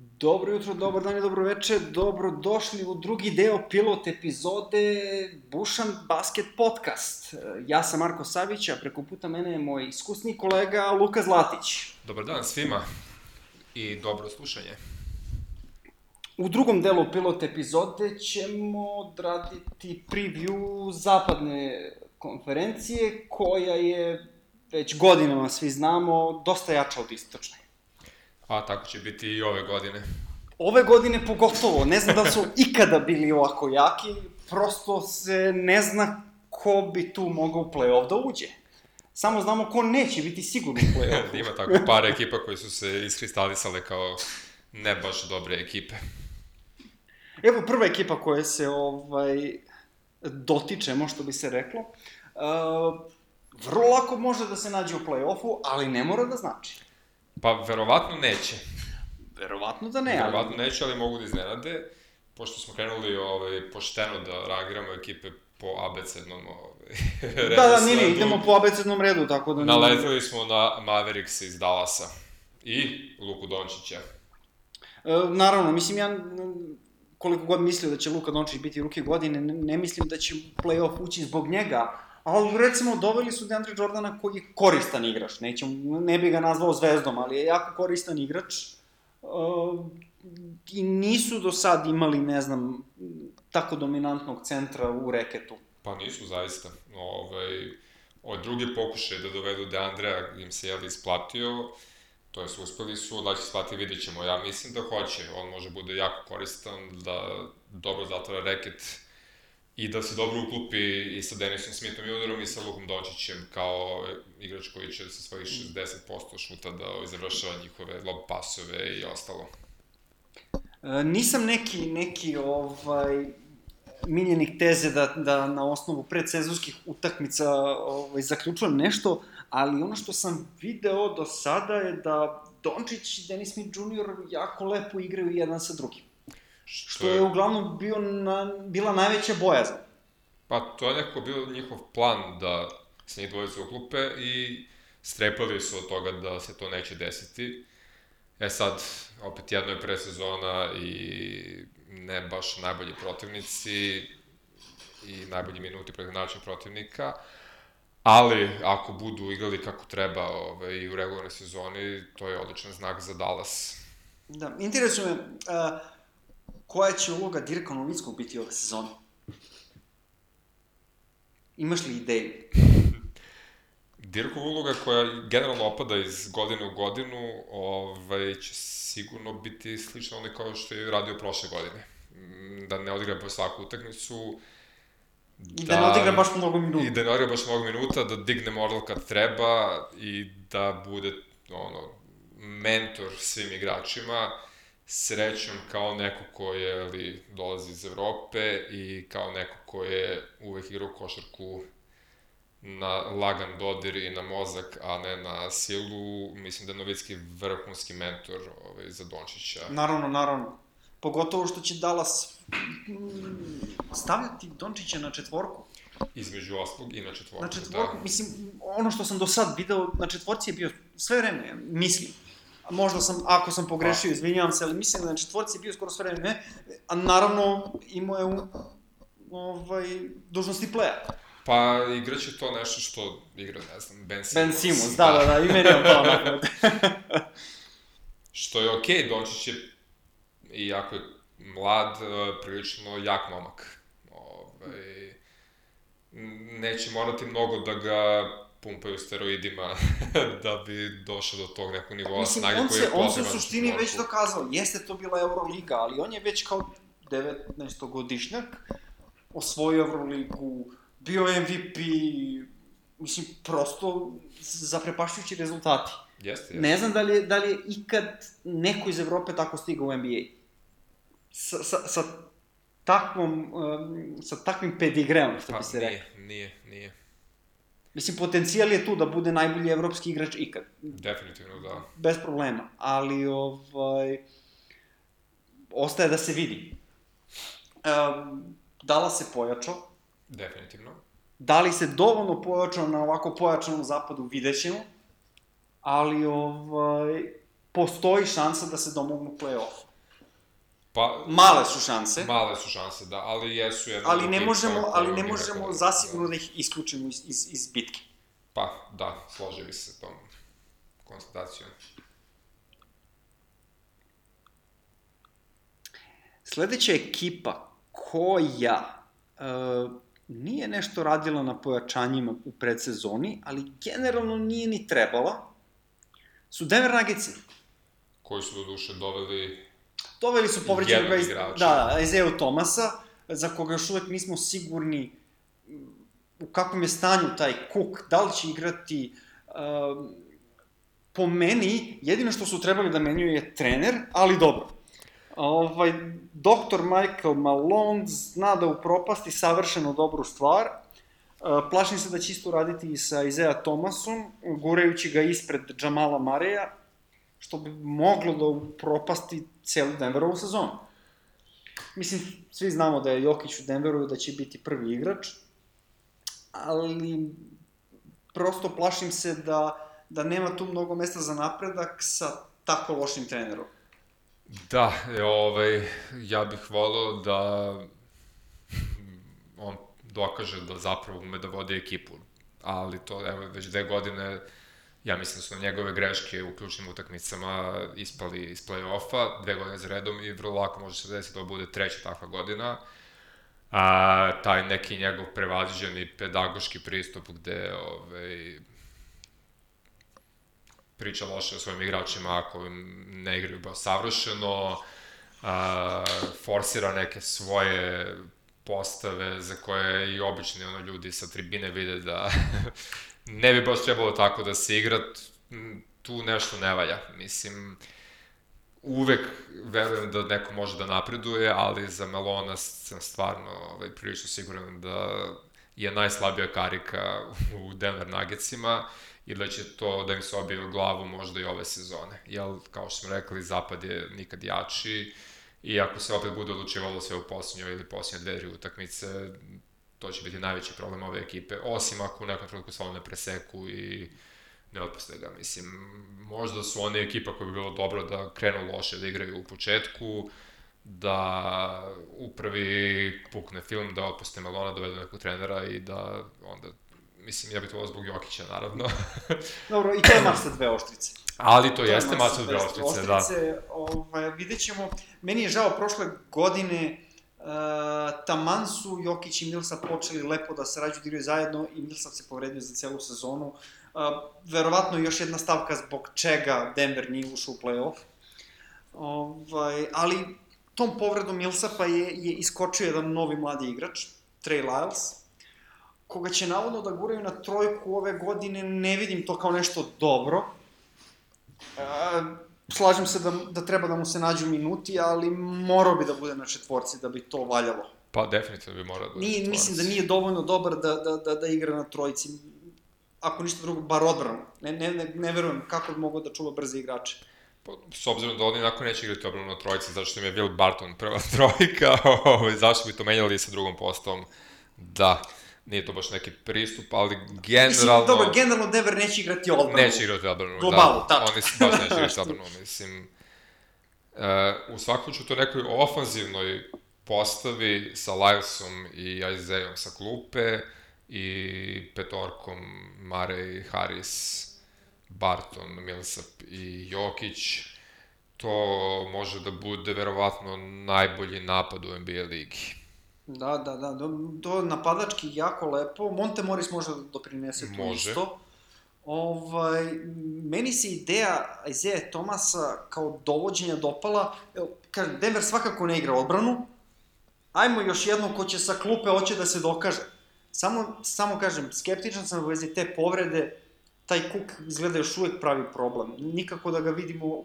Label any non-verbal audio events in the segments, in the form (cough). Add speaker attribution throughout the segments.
Speaker 1: Dobro jutro, dobar dan i dobro veče, dobro došli u drugi deo pilot epizode Bušan Basket Podcast. Ja sam Marko Savić, a preko puta mene je moj iskusni kolega Luka Zlatić.
Speaker 2: Dobar dan svima i dobro slušanje.
Speaker 1: U drugom delu pilot epizode ćemo odraditi preview zapadne konferencije, koja je već godinama, svi znamo, dosta jača od istočne.
Speaker 2: A tako će biti i ove godine.
Speaker 1: Ove godine pogotovo, ne znam da su (laughs) ikada bili ovako jaki, prosto se ne zna ko bi tu mogao u play-off da uđe. Samo znamo ko neće biti sigurno u play-off. (laughs)
Speaker 2: Ima tako par ekipa koji su se iskristalisale kao ne baš dobre ekipe.
Speaker 1: Evo prva ekipa koja se ovaj dotičemo, što bi se reklo. Uh, vrlo lako može da se nađe u play-offu, ali ne mora da znači.
Speaker 2: Pa, verovatno neće.
Speaker 1: Verovatno da ne, ali...
Speaker 2: Verovatno neće, ali mogu da iznenade. Pošto smo krenuli ovaj, pošteno da reagiramo ekipe po abecednom ovaj, (laughs)
Speaker 1: redu. Da, da, nije, nije, idemo po abecednom redu, tako da...
Speaker 2: Naletili smo na Mavericks iz Dallasa. I Luku Dončića.
Speaker 1: E, naravno, mislim, ja koliko god mislio da će Luka Dončić biti ruke godine, ne, ne mislim da će play-off ući zbog njega, ali recimo doveli su Deandre Jordana koji je koristan igrač, nećem, ne bi ga nazvao zvezdom, ali je jako koristan igrač. Uh, I nisu do sad imali, ne znam, tako dominantnog centra u reketu.
Speaker 2: Pa nisu, zaista. Ovaj, od druge pokušaje da dovedu Deandrea im se jeli isplatio, to je su uspeli su, da će shvati, vidjet ćemo. Ja mislim da hoće, on može bude jako koristan, da dobro zatvara reket, i da se dobro uklupi i sa Denisom Smithom Junerom i sa Lukom Dončićem kao igrač koji će sa svojih 60% šuta da završava njihove lob pasove i ostalo.
Speaker 1: E, nisam neki, neki ovaj, miljenik teze da, da na osnovu predsezonskih utakmica ovaj, zaključujem nešto, ali ono što sam video do sada je da Dončić i Denis Smith Jr. jako lepo igraju jedan sa drugim. Što je uglavnom bio na, bila najveća bojazna.
Speaker 2: Pa to je nekako bio njihov plan da se njih dvojice uklupe i strepali su od toga da se to neće desiti. E sad, opet jedno je presezona i ne baš najbolji protivnici i najbolji minuti protiv način protivnika, ali ako budu igrali kako treba ovaj, u regularnoj sezoni, to je odličan znak za Dallas.
Speaker 1: Da, interesuje me, uh, koja će uloga Dirka Novickog biti ove sezone? Imaš li ideju?
Speaker 2: Dirkova uloga koja generalno opada iz godine u godinu, ovaj, će sigurno biti slična onaj kao što je radio prošle godine. Mm, da ne odigra po svaku utakmicu,
Speaker 1: I da, da ne odigra baš mnogo minuta.
Speaker 2: I da ne odigra baš mnogo minuta, da digne moral kad treba i da bude ono, mentor svim igračima srećom kao neko ko je ali, dolazi iz Evrope i kao neko ko je uvek igrao košarku na lagan dodir i na mozak, a ne na silu, mislim da je Novicki vrhunski mentor ovaj, za Dončića.
Speaker 1: Naravno, naravno. Pogotovo što će Dallas stavljati Dončića na četvorku.
Speaker 2: Između oslog i na četvorku.
Speaker 1: Na četvorku, da. mislim, ono što sam do sad video, na četvorci je bio sve vreme, mislim možda sam, ako sam pogrešio, izvinjavam se, ali mislim da na četvorci je bio skoro sve vreme, a naravno imao je u, ovaj, dužnosti pleja.
Speaker 2: Pa igraće to nešto što igra, ne znam, Ben Simmons.
Speaker 1: Ben Simmons, da, da, da, i meni je to onako. (laughs)
Speaker 2: što je okej, okay, Dončić je, iako je mlad, e, prilično jak momak. Ovaj, neće morati mnogo da ga pumpaju steroidima (laughs) da bi došao do tog nekog nivoa
Speaker 1: Mislim, snage koji je potreban. On se u suštini već dokazao, jeste to bila Euroliga, ali on je već kao 19-godišnjak osvojio Euroligu, bio MVP, mislim, prosto zaprepašćujući rezultati.
Speaker 2: Jeste, jeste.
Speaker 1: Ne znam da li, je, da li je ikad neko iz Evrope tako stigao u NBA. Sa, sa, sa takvom, um, sa takvim pedigreom, što pa, bi se rekao.
Speaker 2: Nije, nije, nije.
Speaker 1: Mislim, potencijal je tu da bude najbolji evropski igrač ikad.
Speaker 2: Definitivno, da.
Speaker 1: Bez problema. Ali, ovaj, ostaje da se vidi. Um, da li se pojačao?
Speaker 2: Definitivno.
Speaker 1: Da li se dovoljno pojačao na ovako pojačanom zapadu, vidjet ćemo. Ali, ovaj, postoji šansa da se domognu play-off.
Speaker 2: Pa,
Speaker 1: Male su šanse,
Speaker 2: male su šanse, da, ali jesu jedna
Speaker 1: ali ne možemo, ali ne možemo
Speaker 2: rekao-
Speaker 1: zasigurno da ih isključimo iz, iz, iz bitke.
Speaker 2: Pa, da, složio bi se tom konstatacijom.
Speaker 1: Sledeća ekipa koja e, nije nešto radila na pojačanjima u predsezoni, ali generalno nije ni trebala, su Denver Nuggetsi.
Speaker 2: Koji su do duše doveli
Speaker 1: Doveli su povređenog
Speaker 2: Jednog
Speaker 1: iz,
Speaker 2: igrača.
Speaker 1: da, Tomasa, za koga još uvek nismo sigurni mm, u kakvom je stanju taj Cook, da li će igrati um, po meni, jedino što su trebali da menjuju je trener, ali dobro. Ovaj, doktor Michael Malone zna da upropasti savršeno dobru stvar. Uh, plašim se da će isto raditi i sa Isaiah Thomasom, gurajući ga ispred Jamala Mareja, što bi moglo da upropasti celu Denverovu sezonu. Mislim, svi znamo da je Jokić u Denveru da će biti prvi igrač, ali prosto plašim se da, da nema tu mnogo mesta za napredak sa tako lošim trenerom.
Speaker 2: Da, e, ovaj, ja bih volao da on dokaže da zapravo ume da vodi ekipu. Ali to, evo, već dve godine, ja mislim da su njegove greške u ključnim utakmicama ispali iz play-offa, dve godine za redom i vrlo lako može se desiti da bude treća takva godina. A, taj neki njegov prevaziđeni pedagoški pristup gde ovaj, priča loše o svojim igračima ako im ne igraju baš savršeno, a, forsira neke svoje postave za koje i obični ono, ljudi sa tribine vide da ne bi baš trebalo tako da se igra, tu nešto ne valja. Mislim, uvek verujem da neko može da napreduje, ali za Melona sam stvarno ovaj, prilično siguran da je najslabija karika u Denver Nuggetsima i da će to da im se obije u glavu možda i ove sezone. Jel, kao što smo rekli, zapad je nikad jači i ako se opet bude odlučivalo sve u posljednjoj ili posljednje dve, utakmice, to će biti najveći problem ove ekipe, osim ako u nekom trenutku stvarno ne preseku i ne otpuste ga. Mislim, možda su oni ekipa koja bi bilo dobro da krenu loše da igraju u početku, da u prvi pukne film, da otpuste Melona, dovedu nekog trenera i da onda, mislim, ja bih to volao zbog Jokića, naravno. (laughs)
Speaker 1: Dobro, i to je mač sa dve oštrice.
Speaker 2: Ali to
Speaker 1: je
Speaker 2: jeste
Speaker 1: mač
Speaker 2: mač
Speaker 1: sa
Speaker 2: od
Speaker 1: dve
Speaker 2: oštrice, da.
Speaker 1: Ovaj, vidjet ćemo, meni je žao prošle godine, Uh, taman su Jokić i Milsa počeli lepo da sarađuju, da zajedno i Milsav se povredio za celu sezonu. Uh, verovatno još jedna stavka zbog čega Denver nije ušao u play-off. Ovaj, ali tom povredom Millsapa je, je iskočio jedan novi mladi igrač, Trey Lyles, koga će navodno da guraju na trojku ove godine, ne vidim to kao nešto dobro. E, slažem se da, da treba da mu se nađu minuti, ali morao bi da bude na četvorci da bi to valjalo.
Speaker 2: Pa definitivno bi morao da bude
Speaker 1: Nije,
Speaker 2: četvораc.
Speaker 1: mislim da nije dovoljno dobar da, da, da, da igra na trojici. Ako ništa drugo, bar odbranu. Ne, ne, ne, ne verujem kako bi mogao da čuva brze igrače.
Speaker 2: Pa, S obzirom da oni onako neće igrati obranu na trojici, zato što im je Will Barton prva (laughs) trojka, ovaj, zašto bi to menjali sa drugom postavom? Da, nije to baš neki pristup, ali generalno...
Speaker 1: Mislim, dobro, generalno Denver neće igrati odbranu.
Speaker 2: Neće igrati odbranu,
Speaker 1: Globalu,
Speaker 2: da.
Speaker 1: tačka.
Speaker 2: Oni baš (laughs) neće igrati odbranu, mislim. E, u svakom ću to nekoj ofanzivnoj postavi sa Lylesom i Isaiahom sa klupe i petorkom Mare, Harris, Barton, Millsap i Jokić, to može da bude verovatno najbolji napad u NBA ligi.
Speaker 1: Da, da, da, do, do napadački jako lepo. Monte Morris može da doprinese tu
Speaker 2: Može.
Speaker 1: isto. Ovaj, meni se ideja Isaiah Tomasa kao dovođenja dopala, evo, kažem, Denver svakako ne igra odbranu, ajmo još jedno ko će sa klupe hoće da se dokaže. Samo, samo kažem, skeptičan sam u vezi te povrede, taj Cook izgleda još uvek pravi problem. Nikako da ga vidimo u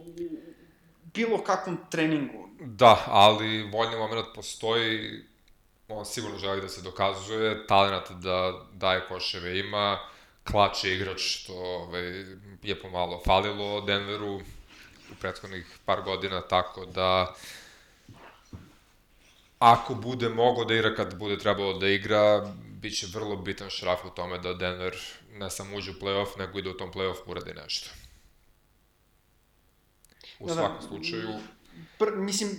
Speaker 1: bilo kakvom treningu.
Speaker 2: Da, ali voljni moment postoji, on sigurno želi da se dokazuje, talent da daje koševe ima, klač je igrač što ovaj, je pomalo falilo Denveru u prethodnih par godina, tako da ako bude mogo da igra kad bude trebalo da igra, bit će vrlo bitan šraf u tome da Denver ne samo uđe u playoff, nego i da u tom playoff uradi nešto. U
Speaker 1: Da, da.
Speaker 2: svakom slučaju,
Speaker 1: Pr, mislim,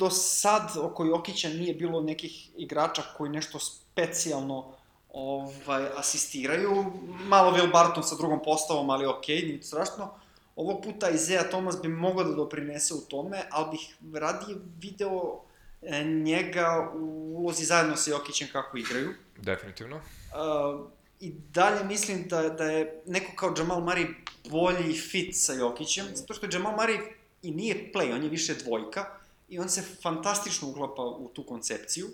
Speaker 1: do sad oko Jokića nije bilo nekih igrača koji nešto specijalno ovaj, asistiraju. Malo Will Barton sa drugom postavom, ali okej, okay, nije strašno. Ovog puta Izea Thomas bi mogao da doprinese u tome, ali bih radije video e, njega u ulozi zajedno sa Jokićem kako igraju.
Speaker 2: Definitivno.
Speaker 1: Uh, I dalje mislim da, da je neko kao Jamal Murray bolji fit sa Jokićem, zato što Jamal Murray i nije play, on je više dvojka i on se fantastično uklapa u tu koncepciju.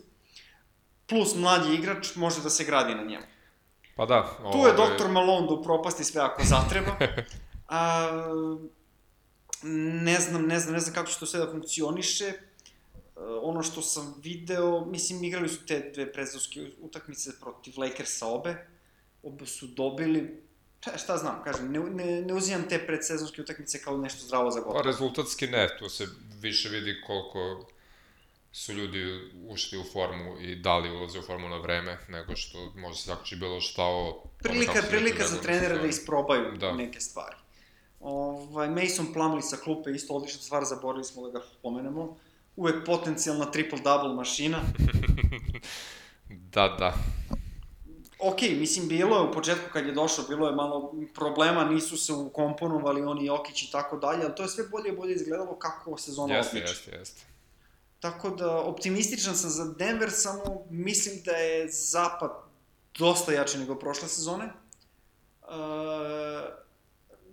Speaker 1: Plus mlađi igrač može da se gradi na njemu.
Speaker 2: Pa da.
Speaker 1: Tu je doktor Malone da upropasti sve ako zatreba. (laughs) A, ne znam, ne znam, ne znam kako će to sve da funkcioniše. ono što sam video, mislim, igrali su te dve prezovske utakmice protiv Lakersa obe. Obe su dobili, šta, šta znam, kažem, ne, ne, ne uzimam te predsezonske utakmice kao nešto zdravo za gotovo.
Speaker 2: Pa rezultatski ne, tu se više vidi koliko su ljudi ušli u formu i dali ulaze u formu na vreme, nego što može se zaključi bilo šta o...
Speaker 1: Prilika, prilika za trenera da isprobaju da. neke stvari. Ovaj, Mason Plumlee sa klupe, isto odlična stvar, zaborili smo da ga pomenemo. Uvek potencijalna triple-double mašina. (laughs)
Speaker 2: da, da.
Speaker 1: Ok, mislim, bilo je u početku kad je došao, bilo je malo problema, nisu se ukomponovali oni Jokić i tako dalje, ali to je sve bolje i bolje izgledalo kako sezona
Speaker 2: jeste, odmiče. Jeste, jeste,
Speaker 1: Tako da, optimističan sam za Denver, samo mislim da je zapad dosta jači nego prošle sezone. Uh,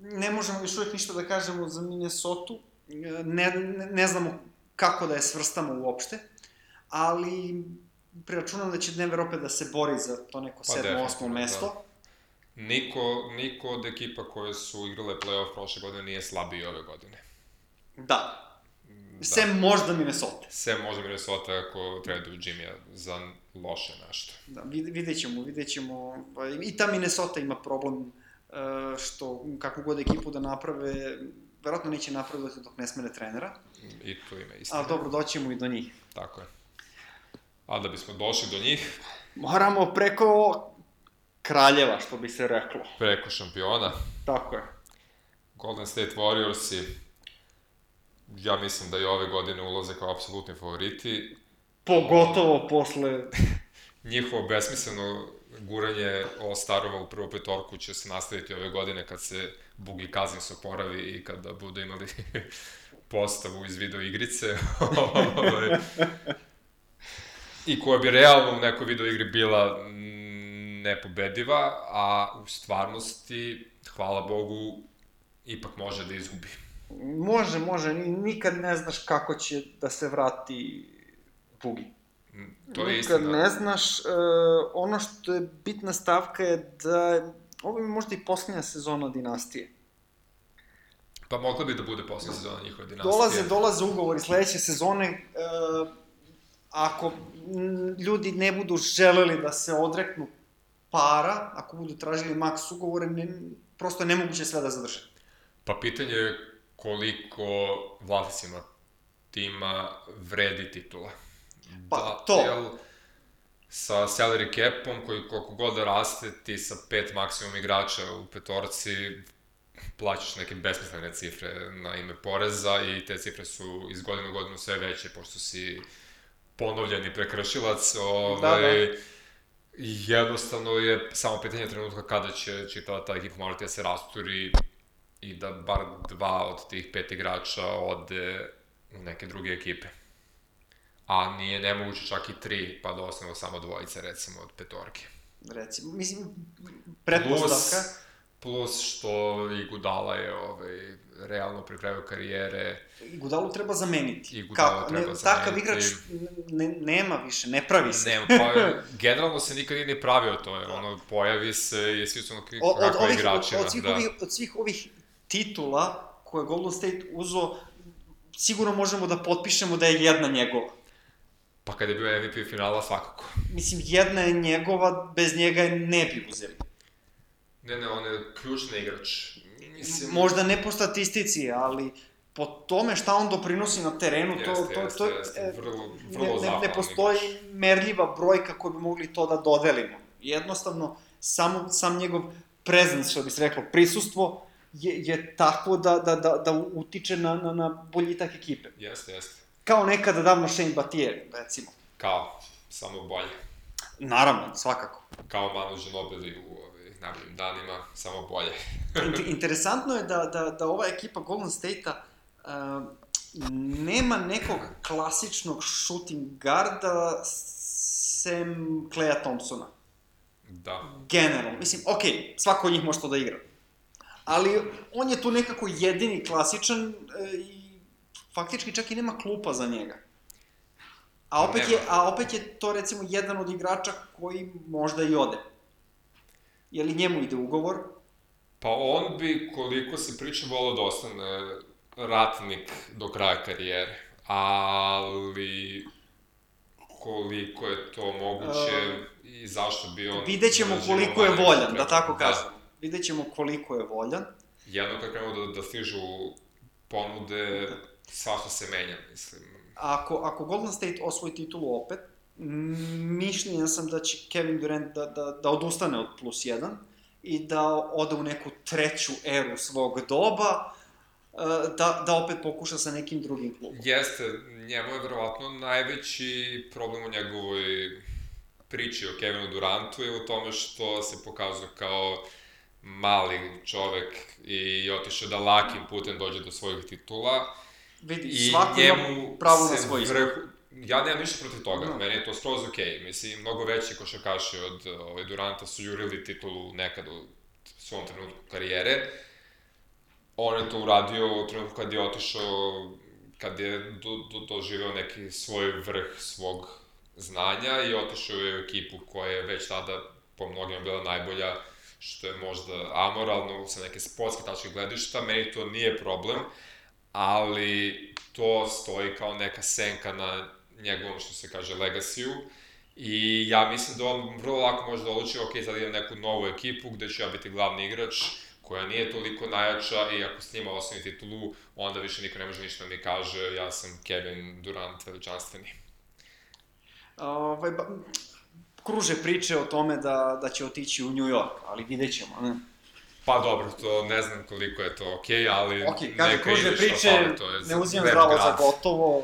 Speaker 1: ne možemo još uvijek ništa da kažemo za Minnesota, ne, ne, ne znamo kako da je svrstamo uopšte, ali preračunam da će Denver opet da se bori za to neko pa, sedmo, osmo mesto.
Speaker 2: Da. Niko, niko od ekipa koje su igrale playoff prošle godine nije slabiji ove godine.
Speaker 1: Da. da. Sem možda Minnesota.
Speaker 2: Sem možda Minnesota ako traduju Jimmy-a za loše nešto.
Speaker 1: Da, vidjet ćemo, vidjet ćemo. Pa I ta Minnesota ima problem e, što kakvu god ekipu da naprave, verovatno neće napraviti dok ne smene trenera.
Speaker 2: I tu ima istina.
Speaker 1: Ali dobro, doćemo i do njih.
Speaker 2: Tako je. A da bismo došli do njih...
Speaker 1: Moramo preko kraljeva, što bi se reklo.
Speaker 2: Preko šampiona.
Speaker 1: Tako je.
Speaker 2: Golden State Warriorsi, ja mislim da i ove godine ulaze kao apsolutni favoriti.
Speaker 1: Pogotovo posle... (laughs)
Speaker 2: Njihovo besmisleno guranje o starova u prvu petorku će se nastaviti ove godine kad se Bugi Cousins oporavi i kada budu imali (laughs) postavu iz video igrice. (laughs) I koja bi realno u nekoj video igri bila nepobediva, a u stvarnosti, hvala Bogu, ipak može da izgubi.
Speaker 1: Može, može, nikad ne znaš kako će da se vrati Bugi.
Speaker 2: To je
Speaker 1: nikad
Speaker 2: istina.
Speaker 1: ne znaš, uh, ono što je bitna stavka je da ovo je možda i posljednja sezona dinastije.
Speaker 2: Pa mogla bi da bude posljednja sezona njihove dinastije.
Speaker 1: Dolaze, dolaze ugovori sledeće sezone, uh, ako ljudi ne budu želeli da se odreknu para, ako budu tražili maks ugovore, ne, prosto je nemoguće sve da zadrže.
Speaker 2: Pa pitanje je koliko vlasnicima tima vredi titula.
Speaker 1: Pa da, to. Jel,
Speaker 2: sa salary capom koji koliko god da raste, ti sa pet maksimum igrača u petorci plaćaš neke besmislene cifre na ime poreza i te cifre su iz godine u godinu sve veće, pošto si ponovljeni prekršilac, ovaj, da, da. jednostavno je samo pitanje trenutka kada će čitava ta ekipa morati da se rasturi i da bar dva od tih pet igrača ode u neke druge ekipe. A nije nemoguće čak i tri, pa da ostane samo dvojice, recimo, od petorke.
Speaker 1: Recimo, mislim, pretpostavka...
Speaker 2: Plus, plus što i Gudala je ovaj, realno pri kraju karijere.
Speaker 1: I Gudalu treba zameniti.
Speaker 2: I Gudalu Kako? treba
Speaker 1: ne,
Speaker 2: zameniti.
Speaker 1: Takav igrač ne, nema više, ne pravi se.
Speaker 2: Nema, pa generalno se nikad nije pravio to, jer ono, pojavi se i svi su ono kako igračina.
Speaker 1: Od, od, svih
Speaker 2: da.
Speaker 1: ovih, od svih ovih titula koje Golden State uzo, sigurno možemo da potpišemo da je jedna njegova.
Speaker 2: Pa kada je bio MVP finala, svakako.
Speaker 1: Mislim, jedna je njegova, bez njega ne bi uzeli.
Speaker 2: Ne, ne, on je ključni igrač.
Speaker 1: Mislim... Možda ne po statistici, ali po tome šta on doprinosi na terenu,
Speaker 2: jeste,
Speaker 1: to, to,
Speaker 2: jeste,
Speaker 1: to,
Speaker 2: jeste, vrlo, vrlo
Speaker 1: ne, ne, ne postoji igrač. merljiva brojka koju bi mogli to da dodelimo. Jednostavno, samo, sam njegov prezence, što bi se reklo, prisustvo, je, je tako da, da, da, da utiče na, na, na boljitak ekipe.
Speaker 2: Jeste, jeste.
Speaker 1: Kao nekada davno Shane Battier, recimo.
Speaker 2: Kao, samo bolje.
Speaker 1: Naravno, svakako.
Speaker 2: Kao Manu Ginobili u najboljim danima, samo bolje. (laughs)
Speaker 1: Int- interesantno je da, da, da ova ekipa Golden State-a uh, nema nekog klasičnog shooting garda sem Kleja Thompsona.
Speaker 2: Da.
Speaker 1: Generalno. Mislim, okej, okay, svako od njih može to da igra. Ali on je tu nekako jedini klasičan e, i faktički čak i nema klupa za njega. A opet, je, a opet je to recimo jedan od igrača koji možda i ode. Je li njemu ide ugovor?
Speaker 2: Pa on bi, koliko se priča, volao da ostane ratnik do kraja karijere. Ali koliko je to moguće uh, i zašto bi on...
Speaker 1: Vidjet ćemo koliko je voljan, da tako kažem. Da. Vidjet ćemo koliko je voljan.
Speaker 2: Jedno kad krenu da, da stižu ponude, svašta se menja, mislim.
Speaker 1: Ako, ako Golden State osvoji titulu opet, mišljenja sam da će Kevin Durant da, da, da odustane od plus 1 i da ode u neku treću eru svog doba, da, da opet pokuša sa nekim drugim klubom.
Speaker 2: Jeste, njemu je verovatno najveći problem u njegovoj priči o Kevinu Durantu je u tome što se pokazuje kao mali čovek i otišao da lakim putem dođe do svojih titula.
Speaker 1: Vidi, I svako ima pravo na svoj
Speaker 2: vrh... Ja nemam ništa protiv toga, no. meni je to skroz okej. Okay. Mislim, mnogo veći košakaši od ovaj, Duranta su jurili titulu nekad u svom trenutku karijere. On je to uradio u trenutku kad je otišao, kad je do, do, doživeo neki svoj vrh svog znanja i otišao je u ekipu koja je već tada po mnogima bila najbolja što je možda amoralno sa neke sportske tačke gledišta, meni to nije problem, ali to stoji kao neka senka na njegovom, što se kaže, legasiju. I ja mislim da on vrlo lako može da odluči, ok, sad idem neku novu ekipu gde ću ja biti glavni igrač, koja nije toliko najjača i ako s njima osvoji titulu, onda više niko ne može ništa da mi kaže, ja sam Kevin Durant veličanstveni.
Speaker 1: Ovaj, ba, kruže priče o tome da, da će otići u New York, ali vidjet ćemo, ne?
Speaker 2: Pa dobro, to ne znam koliko je to okej, okay, ali
Speaker 1: okay, kaže, neka kruže priče, fali, to je ne uzimam zdravo za gotovo.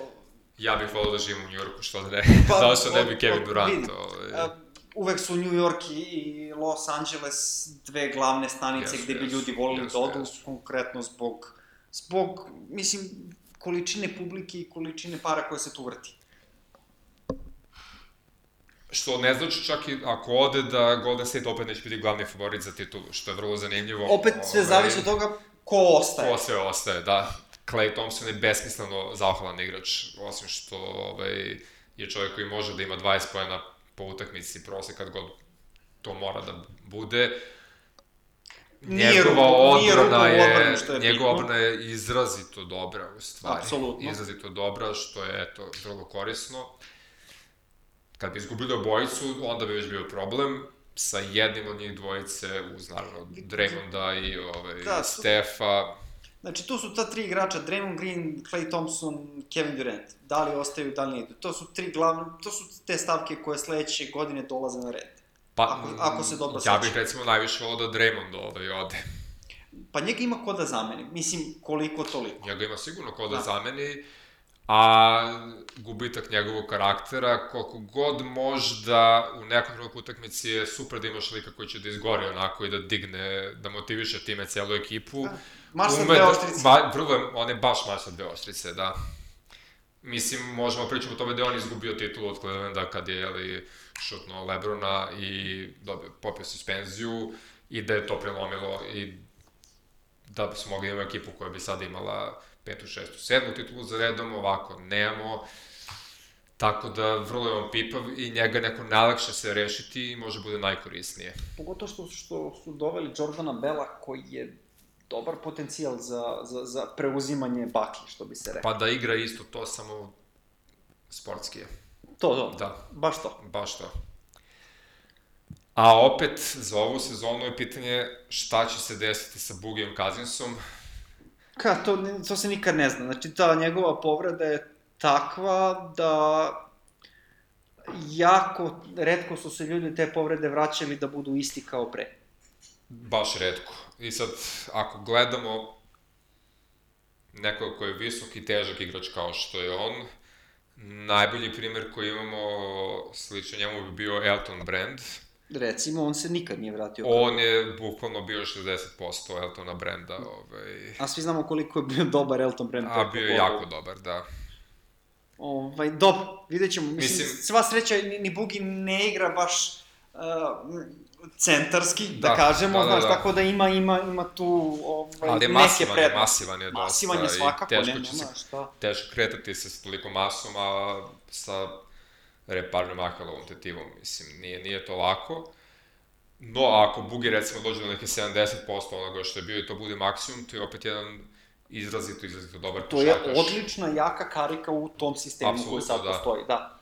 Speaker 2: Ja bih volio da živim u New Yorku, što da ne, (laughs) pa, zašto ne bi Kevin Durant. Vidi, ovaj.
Speaker 1: uvek su New York i Los Angeles dve glavne stanice yes, gde bi yes, ljudi volili yes, da odu, yes. konkretno zbog, zbog, mislim, količine publike i količine para koje se tu vrti.
Speaker 2: Što ne znači čak i ako ode da Golden State opet neće biti glavni favorit za titulu, što je vrlo zanimljivo.
Speaker 1: Opet sve ovaj, zavisi od toga ko ostaje.
Speaker 2: Ko sve ostaje, da. Clay Thompson je besmisleno zahvalan igrač, osim što ovaj, je čovjek koji može da ima 20 pojena po utakmici prosek kad god to mora da bude. Njegova odbrana je, je njegova odbrana je izrazito dobra u stvari. Apsolutno. Izrazito dobra, što je eto vrlo korisno. Kad bi izgubili obojicu, onda bi već bio problem sa jednim od njih dvojice, uz naravno Draymonda i ovaj, da, Stefa.
Speaker 1: Znači, tu su ta tri igrača, Draymond Green, Clay Thompson, Kevin Durant. Da li ostaju, da li ne idu. To su tri glavne, to su te stavke koje sledeće godine dolaze na red.
Speaker 2: Pa, ako, ako se dobro Ja bih recimo najviše volao da Draymond ovaj ode.
Speaker 1: Pa njega ima ko da zameni. Mislim, koliko toliko.
Speaker 2: Njega ima sigurno ko da, da. zameni a gubitak njegovog karaktera, koliko god možda u nekom trenutku utakmici je super da imaš lika koji će da izgori onako i da digne, da motiviše time celu ekipu. Da.
Speaker 1: Marš sa dve da- ostrice.
Speaker 2: Ba, vrlo, on je baš marš sa dve ostrice, da. Mislim, možemo pričati o tome da je on izgubio titul od Clevelanda kad je jeli, šutno Lebrona i dobio, popio suspenziju i da je to prelomilo i da bi smo mogli imati ekipu koja bi sada imala petu, šestu, sedmu titulu za redom, ovako nemamo. Tako da vrlo je on pipav i njega neko najlakše se rešiti i može bude najkorisnije.
Speaker 1: Pogotovo što, što su doveli Jordana Bela koji je dobar potencijal za, za, za preuzimanje bakli, što bi se rekao.
Speaker 2: Pa da igra isto to, samo sportski je.
Speaker 1: To, to.
Speaker 2: Da.
Speaker 1: Baš to.
Speaker 2: Baš to. A opet, za ovu sezonu je pitanje šta će se desiti sa Bugijom Kazinsom.
Speaker 1: Ka, to, to se nikad ne zna. Znači, ta njegova povreda je takva da jako redko su se ljudi te povrede vraćali da budu isti kao pre.
Speaker 2: Baš redko. I sad, ako gledamo nekoga ko je visok i težak igrač kao što je on, Najbolji primer koji imamo slično njemu bi bio Elton Brand.
Speaker 1: Recimo, on se nikad nije vratio.
Speaker 2: On je bukvalno bio 60% Eltona Branda. Ovaj...
Speaker 1: A svi znamo koliko je bio dobar Elton Brand.
Speaker 2: A bio je jako dobar, da.
Speaker 1: Ovaj, dobro, vidjet ćemo. Mislim,
Speaker 2: Mislim-
Speaker 1: sva sreća, ni, ni Bugi ne igra baš uh, centarski, da,
Speaker 2: Da,
Speaker 1: kažemo,
Speaker 2: da, da,
Speaker 1: znaš,
Speaker 2: da.
Speaker 1: tako da ima, ima, ima tu ovaj,
Speaker 2: Ali je
Speaker 1: neke
Speaker 2: masivan, je,
Speaker 1: prednosti.
Speaker 2: masivan je dosta.
Speaker 1: Masivan je svakako, ne,
Speaker 2: će se,
Speaker 1: nema šta.
Speaker 2: teško kretati se s toliko masom, a sa reparnom akalovom tetivom, mislim, nije, nije to lako. No, ako Bugi recimo dođe do neke 70% onoga što je bio i to bude maksimum, to je opet jedan izrazito, izrazito dobar
Speaker 1: To je
Speaker 2: košarkaš.
Speaker 1: odlična, jaka karika u tom sistemu koji
Speaker 2: Apsolutno,
Speaker 1: sad
Speaker 2: da.
Speaker 1: postoji, da.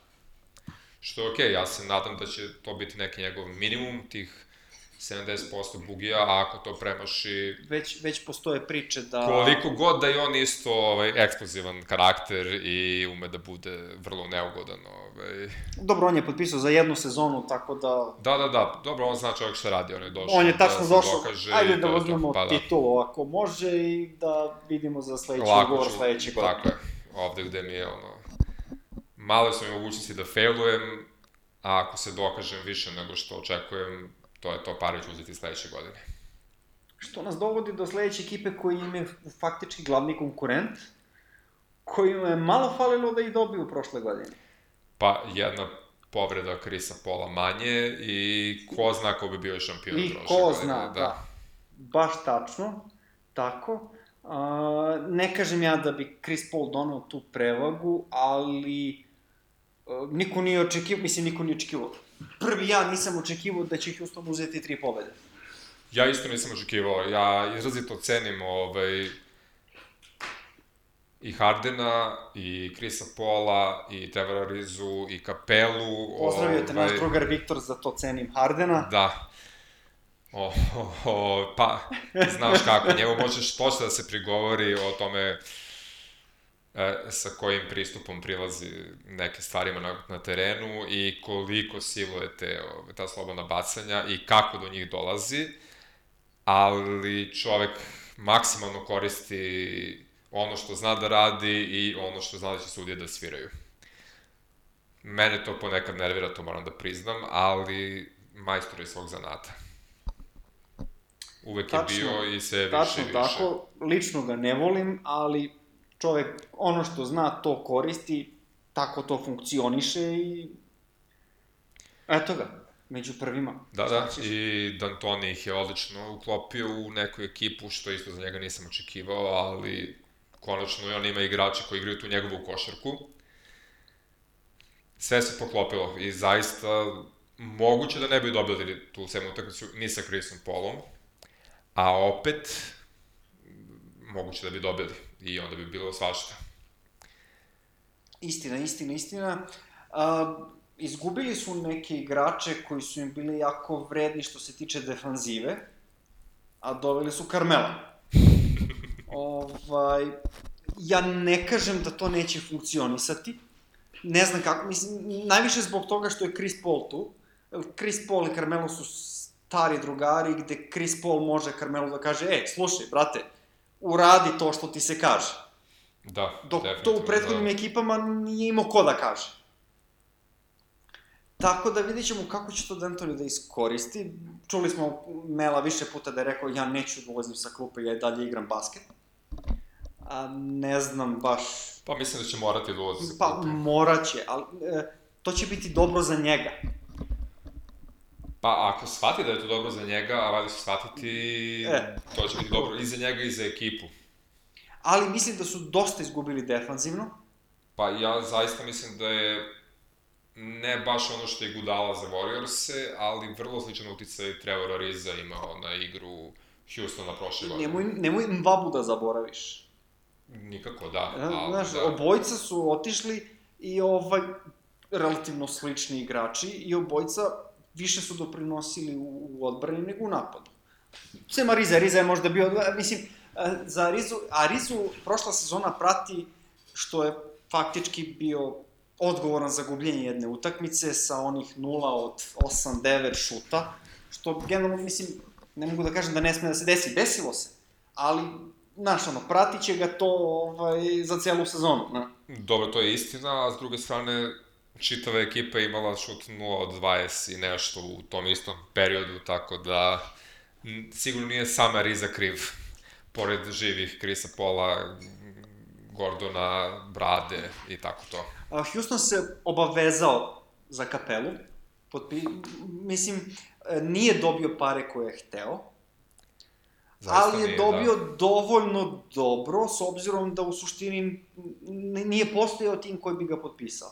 Speaker 2: Što je okej, ja se nadam da će to biti neki njegov minimum, tih 70% bugija, a ako to premaši
Speaker 1: Već, već postoje priče da...
Speaker 2: Koliko god da je on isto ovaj, eksplozivan karakter i ume da bude vrlo neugodan. Ovaj.
Speaker 1: Dobro, on je potpisao za jednu sezonu, tako da...
Speaker 2: Da, da, da, dobro, on zna čovjek šta radi, on je došao
Speaker 1: On je tačno
Speaker 2: da
Speaker 1: došao,
Speaker 2: dokaže
Speaker 1: ajde da uzmemo
Speaker 2: pa, da.
Speaker 1: titulu ako može i da vidimo za sledeći ugovor
Speaker 2: ću,
Speaker 1: sledeće godine.
Speaker 2: Tako je, ovde gde mi je ono, malo sam i mogućnosti da failujem, a ako se dokažem više nego što očekujem, to je to pare ću uzeti sledeće godine.
Speaker 1: Što nas dovodi do sledeće ekipe koji im je faktički glavni konkurent, kojima je malo falilo da ih dobiju prošle godine.
Speaker 2: Pa jedna povreda Krisa Pola manje i ko zna ko bi bio šampion
Speaker 1: I
Speaker 2: prošle
Speaker 1: ko
Speaker 2: godine,
Speaker 1: zna, da. Baš tačno, tako. A, ne kažem ja da bi Chris Paul donao tu prevagu, ali niko nije očekivao, mislim, niko nije očekivao. Prvi ja nisam očekivao da će Houston uzeti tri pobede.
Speaker 2: Ja isto nisam očekivao, ja izrazito cenim ovaj, i Hardena, i Krisa Pola, i Trevora Rizu, i Kapelu.
Speaker 1: Pozdravio te naš drugar Viktor, za to cenim Hardena.
Speaker 2: Da. O, o, o, pa, znaš kako, njemu možeš početi da se prigovori o tome sa kojim pristupom prilazi neke stvarima na, na terenu i koliko siluje te, ove, ta slobodna bacanja i kako do njih dolazi, ali čovek maksimalno koristi ono što zna da radi i ono što zna da će sudije da sviraju. Mene to ponekad nervira, to moram da priznam, ali majstor je svog zanata. Uvek
Speaker 1: Tačno,
Speaker 2: je bio i sve više
Speaker 1: Tačno
Speaker 2: i više.
Speaker 1: tako, lično ga ne volim, ali čovek ono što zna to koristi, tako to funkcioniše i eto ga, među prvima.
Speaker 2: Da, da,
Speaker 1: ćeš?
Speaker 2: i D'Antoni ih je odlično uklopio u neku ekipu, što isto za njega nisam očekivao, ali konačno i on ima igrače koji igraju tu njegovu košarku. Sve se poklopilo i zaista moguće da ne bi dobili tu sedmu utakmicu ni sa Chrisom Paulom, a opet moguće da bi dobili i onda bi bilo svašta.
Speaker 1: Istina, istina, istina. A, izgubili su neke igrače koji su im bili jako vredni što se tiče defanzive, a doveli su Carmela. (laughs) ovaj, ja ne kažem da to neće funkcionisati. Ne znam kako, mislim, najviše zbog toga što je Chris Paul tu. Chris Paul i Carmelo su stari drugari gde Chris Paul može Carmelo da kaže, e, slušaj, brate, uradi to što ti se kaže.
Speaker 2: Da,
Speaker 1: Dok to u prethodnim
Speaker 2: da.
Speaker 1: ekipama nije imao ko da kaže. Tako da vidjet ćemo kako će to D'Antoni da iskoristi. Čuli smo Mela više puta da je rekao ja neću da ulazim sa klupe, ja i dalje igram basket. A ne znam baš...
Speaker 2: Pa mislim da će morati da ulazi sa
Speaker 1: Pa
Speaker 2: klupe.
Speaker 1: morat će, ali e, to će biti dobro za njega.
Speaker 2: Pa ako shvati da je to dobro za njega, a valjda će shvatiti,
Speaker 1: E.
Speaker 2: to će biti dobro i za njega i za ekipu.
Speaker 1: Ali mislim da su dosta izgubili defanzivno.
Speaker 2: Pa ja zaista mislim da je ne baš ono što je Gudala za Warriors-e, ali vrlo sličan uticaj Trevora Riza imao na igru Houstona prošle godine.
Speaker 1: Nemoj, nemoj Mbabu da zaboraviš.
Speaker 2: Nikako, da.
Speaker 1: E,
Speaker 2: ali
Speaker 1: Znaš,
Speaker 2: da.
Speaker 1: obojca su otišli i ovaj, relativno slični igrači i obojca više su doprinosili u, u odbrani nego u napadu. Sema Riza, Riza je možda bio, mislim, za Rizu, a Rizu prošla sezona prati što je faktički bio odgovoran za gubljenje jedne utakmice sa onih 0 od 8-9 šuta, što generalno, mislim, ne mogu da kažem da ne sme da se desi, desilo se, ali, znaš, ono, pratit će ga to ovaj, za celu sezonu, ne?
Speaker 2: dobro, to je istina, a s druge strane, čitava ekipa imala šut 0 od 20 i nešto u tom istom periodu, tako da sigurno nije sama Riza kriv, pored živih Krisa Pola, Gordona, Brade i tako to.
Speaker 1: A, Houston se obavezao za kapelu. Potpi... Mislim, e, nije dobio pare koje je hteo,
Speaker 2: Zaista
Speaker 1: ali je
Speaker 2: nije,
Speaker 1: dobio
Speaker 2: Da.
Speaker 1: dovoljno dobro, s obzirom da u suštini nije postojao tim koji bi ga potpisao.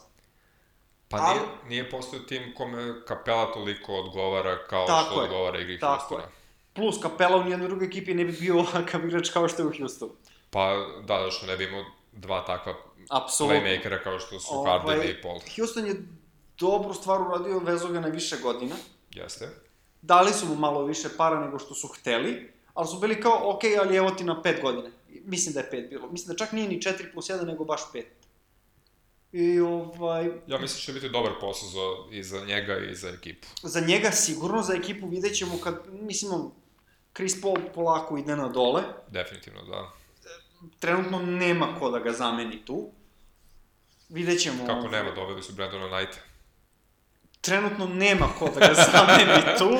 Speaker 2: Pa
Speaker 1: ali-
Speaker 2: nije, nije postao tim kome kapela toliko odgovara kao
Speaker 1: Tako
Speaker 2: što
Speaker 1: je,
Speaker 2: odgovara igri
Speaker 1: tako
Speaker 2: Houstona.
Speaker 1: je. Plus, Kapela u nijednoj drugoj ekipi ne bi bio (laughs) ovakav igrač kao što je u Houstonu.
Speaker 2: Pa da, da što ne bi imao dva takva
Speaker 1: Apsolutno.
Speaker 2: playmakera kao što su
Speaker 1: Ovaj,
Speaker 2: Harden i Paul.
Speaker 1: Houston je dobru stvar uradio, vezao ga na više godina.
Speaker 2: Jeste.
Speaker 1: Dali su mu malo više para nego što su hteli, ali su bili kao, ok, ali evo ti na pet godine. Mislim da je pet bilo. Mislim da čak nije ni 4 plus 1, nego baš 5. I ovaj,
Speaker 2: Ja mislim da će biti dobar posao za, i za njega i za ekipu.
Speaker 1: za njega sigurno, za ekipu vidjet ćemo kad, mislim, on, Chris Paul polako ide na dole,
Speaker 2: Definitivno, da.
Speaker 1: trenutno nema ko da ga zameni tu. Vidjet ćemo...
Speaker 2: Kako nema, doveli su Brandona Knighta.
Speaker 1: Trenutno nema ko da ga (laughs) zameni tu.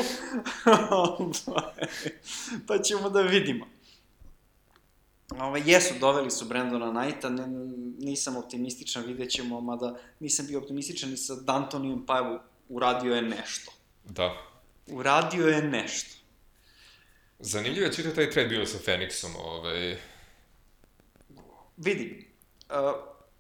Speaker 1: (laughs) to ćemo da vidimo. Ove, jesu, doveli su Brandona Knighta, ne, nisam optimističan, vidjet ćemo, mada nisam bio optimističan i sa Dantonijom, pa evo, uradio je nešto.
Speaker 2: Da.
Speaker 1: Uradio je nešto.
Speaker 2: Zanimljivo je čitati taj trade bio sa Phoenixom, ovaj,
Speaker 1: Vidi, uh,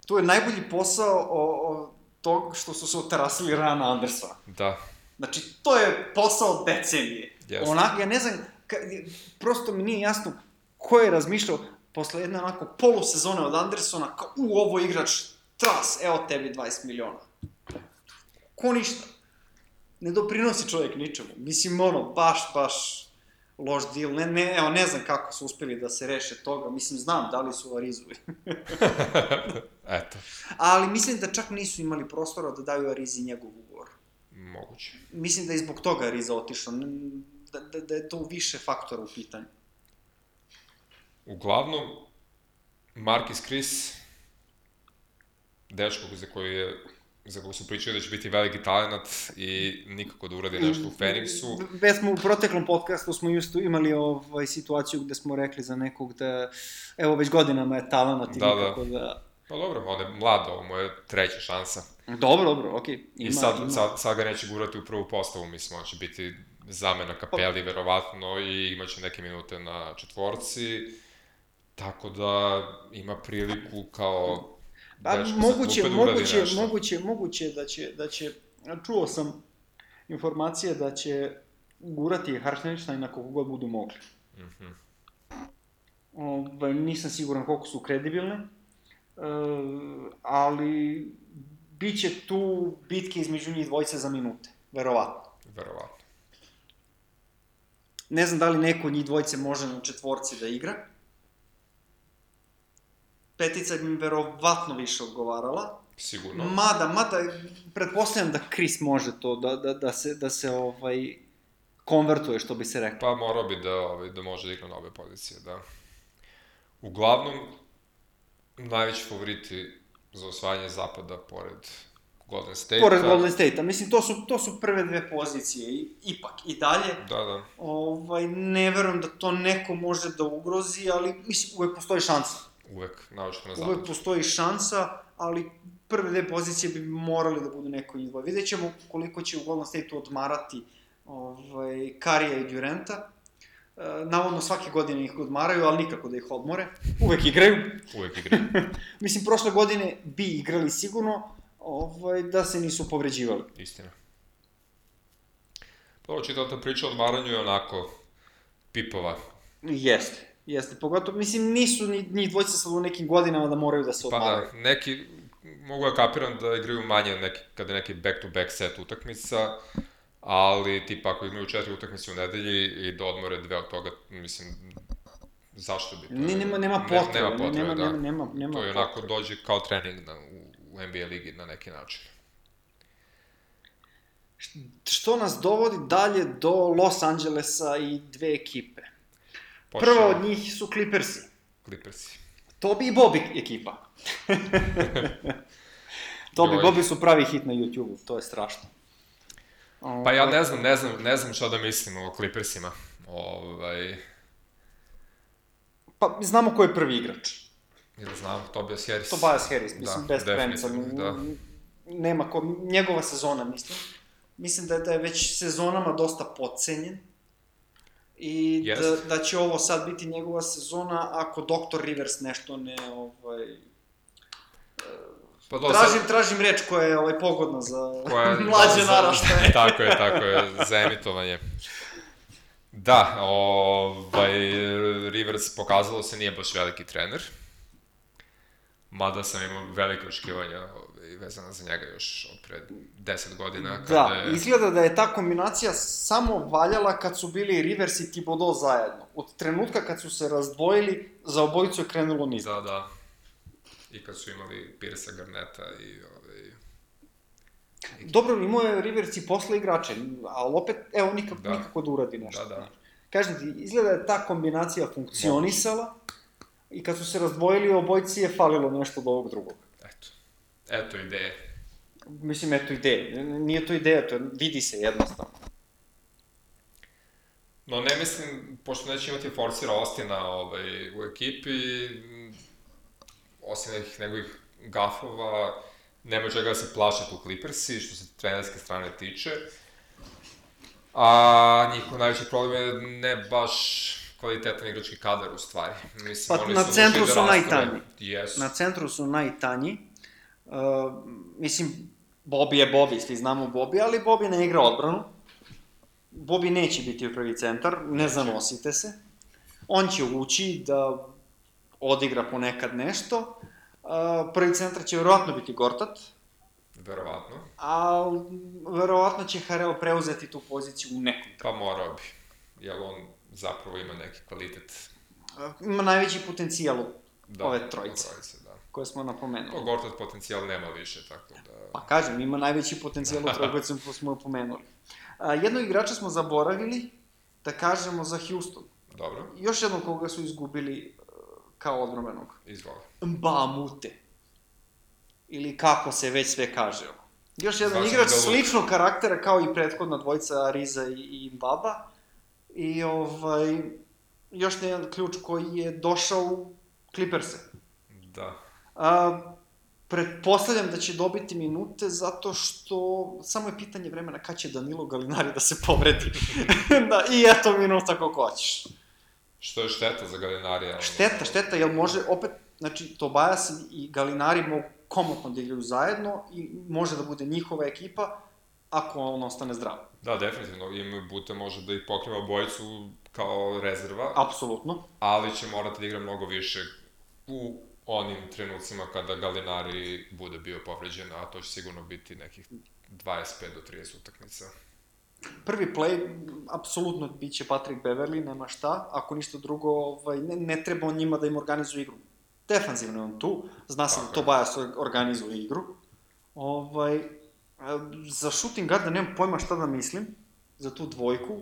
Speaker 1: tu je najbolji posao o, o tog što su se otarasili Rana Andersona.
Speaker 2: da,
Speaker 1: Znači, to je posao decenije.
Speaker 2: Jeste.
Speaker 1: Onak, ja ne znam, ka, prosto mi nije jasno ko je razmišljao posle jedne onako polusezone od Andersona, kao, u, ovo igrač tras, evo tebi 20 miliona. Ko ništa. Ne doprinosi čovjek ničemu. Mislim, ono, baš, baš loš deal. Ne, ne, evo, ne znam kako su uspeli da se reše toga. Mislim, znam da li su Arizovi. (laughs)
Speaker 2: eto,
Speaker 1: Ali mislim da čak nisu imali prostora da daju Arizi njegov ugovor.
Speaker 2: moguće.
Speaker 1: Mislim da je zbog toga Ariza otišao, da, da, da je to više faktora u pitanju.
Speaker 2: Uglavnom, Marcus Chris, dečko za koji je za koga su pričali da će biti veliki talent i nikako da uradi nešto u Phoenixu.
Speaker 1: Već smo u proteklom podcastu smo isto imali ovaj situaciju gde smo rekli za nekog da, evo već godinama je talent i
Speaker 2: Da, da.
Speaker 1: nikako da...
Speaker 2: Pa dobro, on je mlad, ovo mu je treća šansa.
Speaker 1: Dobro, dobro, okej.
Speaker 2: I sad, sad, sad ga neće gurati u prvu postavu, mislim, on će biti zamena kapeli, verovatno, i imaće neke minute na četvorci, tako da ima priliku kao
Speaker 1: Pa,
Speaker 2: sa
Speaker 1: moguće,
Speaker 2: da
Speaker 1: moguće,
Speaker 2: nešto.
Speaker 1: moguće, moguće da će, da će, čuo sam informacije da će gurati Hartensteina koliko god budu mogli.
Speaker 2: Mhm.
Speaker 1: Ovaj, nisam siguran koliko su kredibilne, e, ali bit će tu bitke između njih dvojice za minute, verovatno.
Speaker 2: Verovatno.
Speaker 1: Ne znam da li neko od njih dvojice može na četvorci da igra. Petica bi mi verovatno više odgovarala.
Speaker 2: Sigurno.
Speaker 1: Mada, mada, pretpostavljam da Chris može to, da, da, da se, da se ovaj, konvertuje, što bi se reklo.
Speaker 2: Pa morao bi da, ovaj, da može da igra na obe pozicije, da. Uglavnom, najveći favoriti za osvajanje zapada pored Golden State-a.
Speaker 1: Pored Golden State-a, mislim, to su, to su prve dve pozicije, i, ipak, i dalje,
Speaker 2: Da, da.
Speaker 1: ovaj, ne verujem da to neko može da ugrozi, ali, mislim, uvek postoji šansa.
Speaker 2: Uvek, naočno na zapadu.
Speaker 1: Uvek postoji šansa, ali prve dve pozicije bi morali da budu neko njih dvoje. Vidjet ćemo koliko će u Golden State-u odmarati ovaj, Karija i Durenta. E, navodno svake godine ih odmaraju, ali nikako da ih odmore. Uvek igraju.
Speaker 2: Uvek igra. (laughs)
Speaker 1: Mislim, prošle godine bi igrali sigurno, ovaj, da se nisu povređivali.
Speaker 2: Istina. Ovo čitao ta priča o odmaranju je onako pipova.
Speaker 1: Jeste. Jeste, pogotovo, mislim, nisu ni, njih dvojica sad u nekim godinama da moraju da se
Speaker 2: Pa
Speaker 1: odmaraju.
Speaker 2: da, neki, mogu da kapiram da igraju manje neki, kada je neki back-to-back set utakmica, ali tipa ako imaju četiri utakmice u nedelji i da odmore dve od toga, mislim, zašto bi to?
Speaker 1: Ne, nema, nema
Speaker 2: Ne-
Speaker 1: potrebe,
Speaker 2: nema potrebe,
Speaker 1: nema,
Speaker 2: da.
Speaker 1: nema, nema, nema
Speaker 2: to je
Speaker 1: potrebe.
Speaker 2: onako dođe kao trening na, u, u NBA ligi na neki način.
Speaker 1: Što nas dovodi dalje do Los Angelesa i dve ekipe.
Speaker 2: Počeo-
Speaker 1: Prva od njih su Clippersi.
Speaker 2: Clippersi.
Speaker 1: Tobi i Bobby ekipa. (laughs) Tobi
Speaker 2: Joj.
Speaker 1: Bobi su pravi hit na YouTube-u, to je strašno.
Speaker 2: Pa ja
Speaker 1: Ovaj,
Speaker 2: ne znam, ne znam, ne znam šta da mislim o Clippersima. Ovaj,
Speaker 1: Pa znamo ko je prvi igrač.
Speaker 2: ili znam, Tobias Harris.
Speaker 1: Tobias Harris, mislim,
Speaker 2: Da,
Speaker 1: best friends.
Speaker 2: definitivno, da.
Speaker 1: Nema ko, njegova sezona, mislim. Mislim da je, da je već sezonama dosta podcenjen. I da,
Speaker 2: Jest.
Speaker 1: da će ovo sad biti njegova sezona ako Dr. Rivers nešto ne, ovaj...
Speaker 2: Pa do,
Speaker 1: Tražim, tražim reč koja je ovaj, pogodna za
Speaker 2: koja (laughs)
Speaker 1: mlađe
Speaker 2: za-
Speaker 1: naraštaje. (laughs)
Speaker 2: tako je, tako je, za emitovanje. Da, ovaj, Rivers pokazalo se nije baš veliki trener. Mada sam imao velike očekivanja ovaj, vezana za njega još od pred 10 godina. Kada
Speaker 1: Da,
Speaker 2: je,
Speaker 1: izgleda da je ta kombinacija samo valjala kad su bili Rivers i Thibodeau zajedno. Od trenutka kad su se razdvojili, za obojicu je krenulo niz.
Speaker 2: Da, da. I kad su imali Pirsa Garneta i ovaj,
Speaker 1: Dobro, imao je Rivers i posle igrače, ali opet, evo, nikako,
Speaker 2: Da.
Speaker 1: da. nikako da uradi nešto.
Speaker 2: Da, da.
Speaker 1: Kažem ti, izgleda da je ta kombinacija funkcionisala i kad su se razdvojili, obojici je falilo nešto od ovog drugog.
Speaker 2: eto. Eto ideje.
Speaker 1: Mislim, eto ideje. Nije to ideja, to je, vidi se jednostavno.
Speaker 2: No ne mislim, pošto neće imati Forcera Ostina ovaj, u ekipi, osim nekih njegovih gafova, nema čega da se plaše tu Clippersi, što se trenerske strane tiče. A njihov najveći problem je ne baš kvalitetan igrački kadar u stvari. Mislim,
Speaker 1: Pa,
Speaker 2: oni
Speaker 1: na
Speaker 2: su
Speaker 1: centru
Speaker 2: ušli
Speaker 1: su
Speaker 2: da
Speaker 1: najtanji.
Speaker 2: Jesu.
Speaker 1: Na centru su najtanji. Uh, mislim, Bobby je Bobby, svi znamo Bobby, ali Bobby ne igra odbranu. Bobby neće biti u prvi centar, ne zanosite se. On će ući da odigra ponekad nešto. Uh, prvi centar će verovatno biti Gortat,
Speaker 2: Verovatno.
Speaker 1: a verovatno će Harrell preuzeti tu poziciju u nekom
Speaker 2: Pa morao bi. Jer on zapravo ima neki kvalitet.
Speaker 1: Ima najveći potencijal od
Speaker 2: Da,
Speaker 1: ove trojice,
Speaker 2: trojice da.
Speaker 1: koje smo napomenuli.
Speaker 2: Gortat potencijal nema više, tako da...
Speaker 1: Pa kažem, ima najveći potencijal od troje koje smo- smo pomenuli. A, jednog igrača smo zaboravili da kažemo za Houston.
Speaker 2: Dobro,
Speaker 1: Još jednog koga su izgubili uh, kao odbromenog.
Speaker 2: izvoli.
Speaker 1: Mbamute. Ili kako se već sve kaže. Još jedan
Speaker 2: Zvaćemo
Speaker 1: igrač
Speaker 2: Luka.
Speaker 1: sličnog karaktera kao i prethodna dvojica Riza i, i Baba. I ovaj, još jedan ključ koji je došao u Clippers-e.
Speaker 2: Da.
Speaker 1: A, pretpostavljam da će dobiti minute zato što samo je pitanje vremena kad će Danilo Galinari da se povredi. (laughs) da, i eto minuta koliko hoćeš.
Speaker 2: Što je šteta za Galinarija.
Speaker 1: Šteta, šteta, jel može opet, znači Tobajas i Galinari mogu komotno da igraju zajedno i može da bude njihova ekipa ako on ostane zdrav.
Speaker 2: Da, definitivno. Ima Bute može da ih pokriva obojicu kao rezerva,
Speaker 1: Apsolutno.
Speaker 2: ali će morati da igra mnogo više u onim trenucima kada Galinari bude bio povređen, a to će sigurno biti nekih 25 do 30 utakmica.
Speaker 1: Prvi play, apsolutno biće Patrick Beverly, nema šta. Ako ništa drugo, ovaj, ne, ne treba on njima da im organizuje igru. Defanzivno je on tu, zna se
Speaker 2: Tako
Speaker 1: da
Speaker 2: je.
Speaker 1: Tobias organizuje igru. Ovaj, za shooting guarda nemam pojma šta da mislim, za tu dvojku.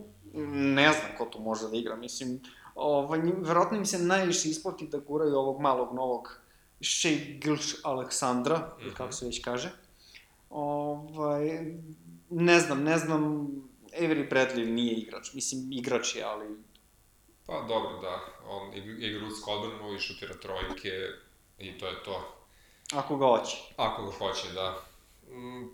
Speaker 1: Ne znam ko tu može da igra, mislim, ovaj, verovatno im se najviše isplati da guraju ovog malog novog Shea Gilch Aleksandra, mm. -hmm. kako se već kaže. Ovaj, ne znam, ne znam, Avery Bradley nije igrač, mislim, igrač je, ali
Speaker 2: Pa dobro, da. On ig- igra udsku odbranu i šutira trojke i to je to.
Speaker 1: ako ga hoće.
Speaker 2: Ako ga hoće, da. Mm,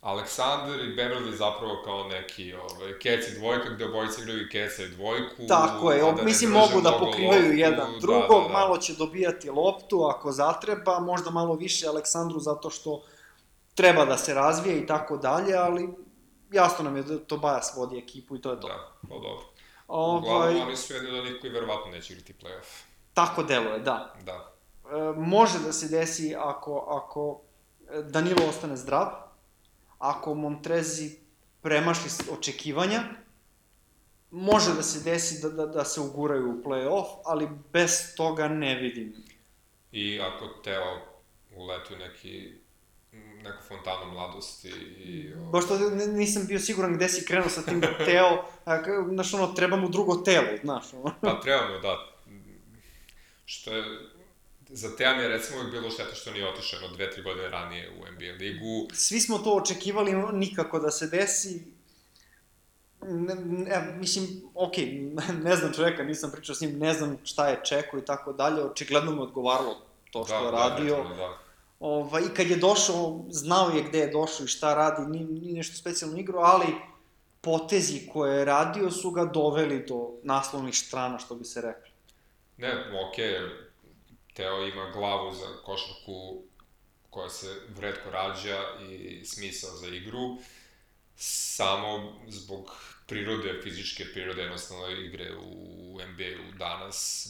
Speaker 2: Aleksandar i Beverly zapravo kao neki ovaj, kec i dvojka, gde obojice igraju i keca i dvojku.
Speaker 1: Tako je,
Speaker 2: a
Speaker 1: ob,
Speaker 2: ne
Speaker 1: mislim mogu da pokrivaju
Speaker 2: loptu,
Speaker 1: jedan
Speaker 2: da,
Speaker 1: drugog,
Speaker 2: da, da.
Speaker 1: malo će dobijati loptu ako zatreba, možda malo više Aleksandru zato što treba da se razvije i tako dalje, ali jasno nam je da Tobias vodi ekipu i to je to.
Speaker 2: Da, pa dobro.
Speaker 1: Ovaj,
Speaker 2: Uglavnom, oni su jedni od onih koji verovatno neće igrati playoff.
Speaker 1: tako deluje, da.
Speaker 2: Da.
Speaker 1: E, može da se desi ako, ako Danilo ostane zdrav, ako Montrezi premašli očekivanja, može da se desi da, da, da se uguraju u play-off, ali bez toga ne vidim.
Speaker 2: I ako Teo uleti u neki, neku fontanu mladosti i... ovaj,
Speaker 1: Baš to nisam bio siguran gde si krenuo sa tim Teo, a, k- znaš ono, treba mu drugo telo, znaš ono.
Speaker 2: Pa trebamo, da. Što je za Team je recimo uvijek bilo šteta što nije otišao jedno dve, tri godine ranije u NBA ligu.
Speaker 1: Svi smo to očekivali nikako da se desi. Ne, ne, mislim, ok, (laughs) ne znam čoveka, nisam pričao s njim, ne znam šta je čekao i tako dalje, očigledno mu odgovaralo to što
Speaker 2: da,
Speaker 1: je radio.
Speaker 2: Da, da.
Speaker 1: Ovaj, I kad je došao, znao je gde je došao i šta radi, nije, nije nešto specijalno igrao, ali potezi koje je radio su ga doveli do naslovnih strana, što bi se rekli.
Speaker 2: Ne, okej, okay. Teo ima glavu za košarku koja se vredko rađa i smisao za igru, samo zbog prirode, fizičke prirode jednostavno igre u NBA-u danas,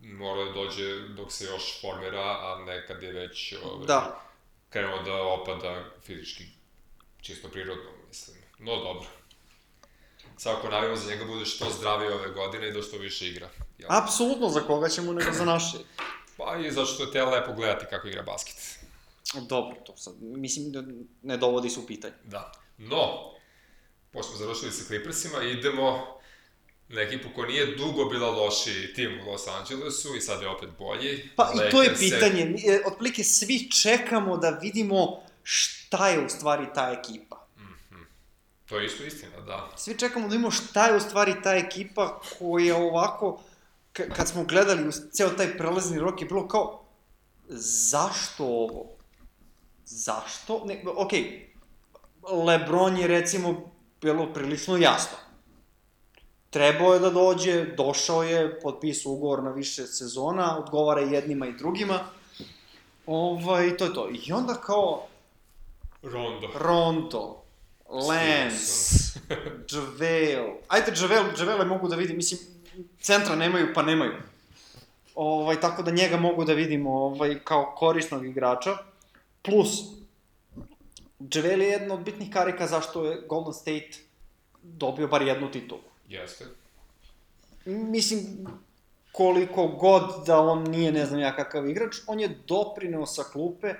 Speaker 2: mora da dođe dok se još formira, a nekad je već ove,
Speaker 1: Da.
Speaker 2: krenuo da opada fizički, čisto prirodno, mislim. No, dobro. Svako navimo za njega bude što zdraviji ove godine i da što više igra. Jel?
Speaker 1: Apsolutno, za koga ćemo nego za naše.
Speaker 2: Pa i zato što je te lepo gledati kako igra basket.
Speaker 1: Dobro, to sad, mislim da ne dovodi se u pitanje.
Speaker 2: Da. No, pošto smo završili sa Clippersima, idemo na ekipu koja nije dugo bila loši tim u Los Angelesu i sad je opet bolji.
Speaker 1: Pa i to je
Speaker 2: Lakers
Speaker 1: pitanje, mi, e, otprilike svi čekamo da vidimo šta je u stvari ta ekipa.
Speaker 2: To je isto istina, da.
Speaker 1: Svi čekamo da vidimo šta je u stvari ta ekipa koja ovako, kad smo gledali u ceo taj prelazni rok je bilo kao, zašto ovo? Zašto? Ne, okej, Lebron je recimo bilo prilično jasno. Trebao je da dođe, došao je, potpisao ugovor na više sezona, odgovara jednima i drugima. Ovaj, to je to. I onda kao
Speaker 2: Rondo.
Speaker 1: Rondo, Lance, (laughs) Javel. Ajde, Javel, Javele mogu da vidim, mislim, centra nemaju, pa nemaju. Ovaj, tako da njega mogu da vidimo ovaj, kao korisnog igrača. Plus, Javel je jedna od bitnih karika zašto je Golden State dobio bar jednu titulu.
Speaker 2: Jeste.
Speaker 1: Mislim, koliko god da on nije ne znam ja kakav igrač, on je doprineo sa klupe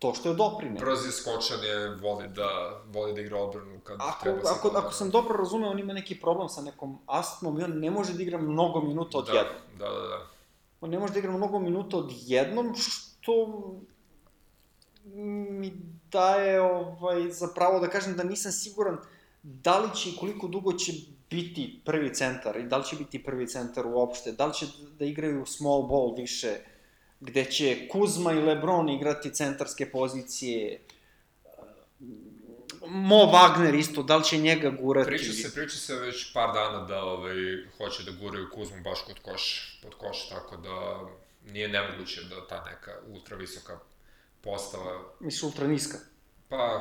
Speaker 1: to što je doprineo.
Speaker 2: Brz je skočan je, voli da, voli da igra odbranu kad
Speaker 1: Ako,
Speaker 2: treba se
Speaker 1: ako,
Speaker 2: da-
Speaker 1: ako sam dobro razumeo, on ima neki problem sa nekom astmom i on ne može da igra mnogo minuta od
Speaker 2: da. Da, da, da.
Speaker 1: On ne može da igra mnogo minuta od jednom, što mi daje ovaj, za pravo da kažem da nisam siguran da li će i koliko dugo će biti prvi centar i da li će biti prvi centar uopšte, da li će da igraju small ball više, gde će Kuzma i Lebron igrati centarske pozicije, Mo Wagner isto, da li će njega gurati?
Speaker 2: Priča se, priča se već par dana da ovaj, hoće da guraju Kuzmu baš kod koš, pod koš, tako da nije nemoguće da ta neka ultra visoka postava,
Speaker 1: Mislim, ultra niska.
Speaker 2: Pa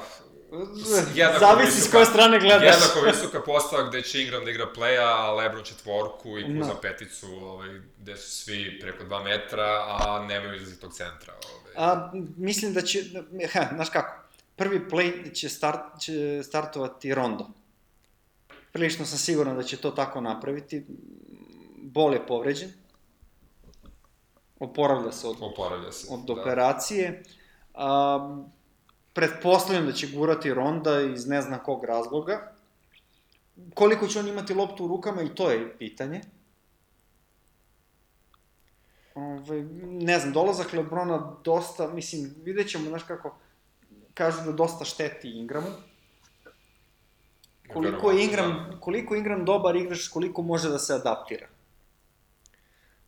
Speaker 2: jednako
Speaker 1: Zavisi s
Speaker 2: visoka-
Speaker 1: koje strane gledaš.
Speaker 2: jednako (laughs) visoka postava gde će Ingram da igra playa, a Lebron četvorku i Kuzma
Speaker 1: Da.
Speaker 2: peticu, ovaj, gde su svi preko 2 metra, a nemaju izrazitog centra. Ovaj.
Speaker 1: A, mislim da će, ha, znaš kako, prvi play će, start, će startovati Rondo. Prilično sam siguran da će to tako napraviti. Bol je povređen. Oporavlja se od,
Speaker 2: Oporavlja se.
Speaker 1: od
Speaker 2: da.
Speaker 1: operacije. A, pretpostavljam da će gurati Ronda iz ne znam kog razloga. Koliko će on imati loptu u rukama i to je pitanje. Ove, ne znam, dolazak Lebrona dosta, mislim, vidjet ćemo, znaš kako, kažu da dosta šteti Ingramu. Koliko je Ingram, koliko je Ingram dobar igrač, koliko može da se adaptira.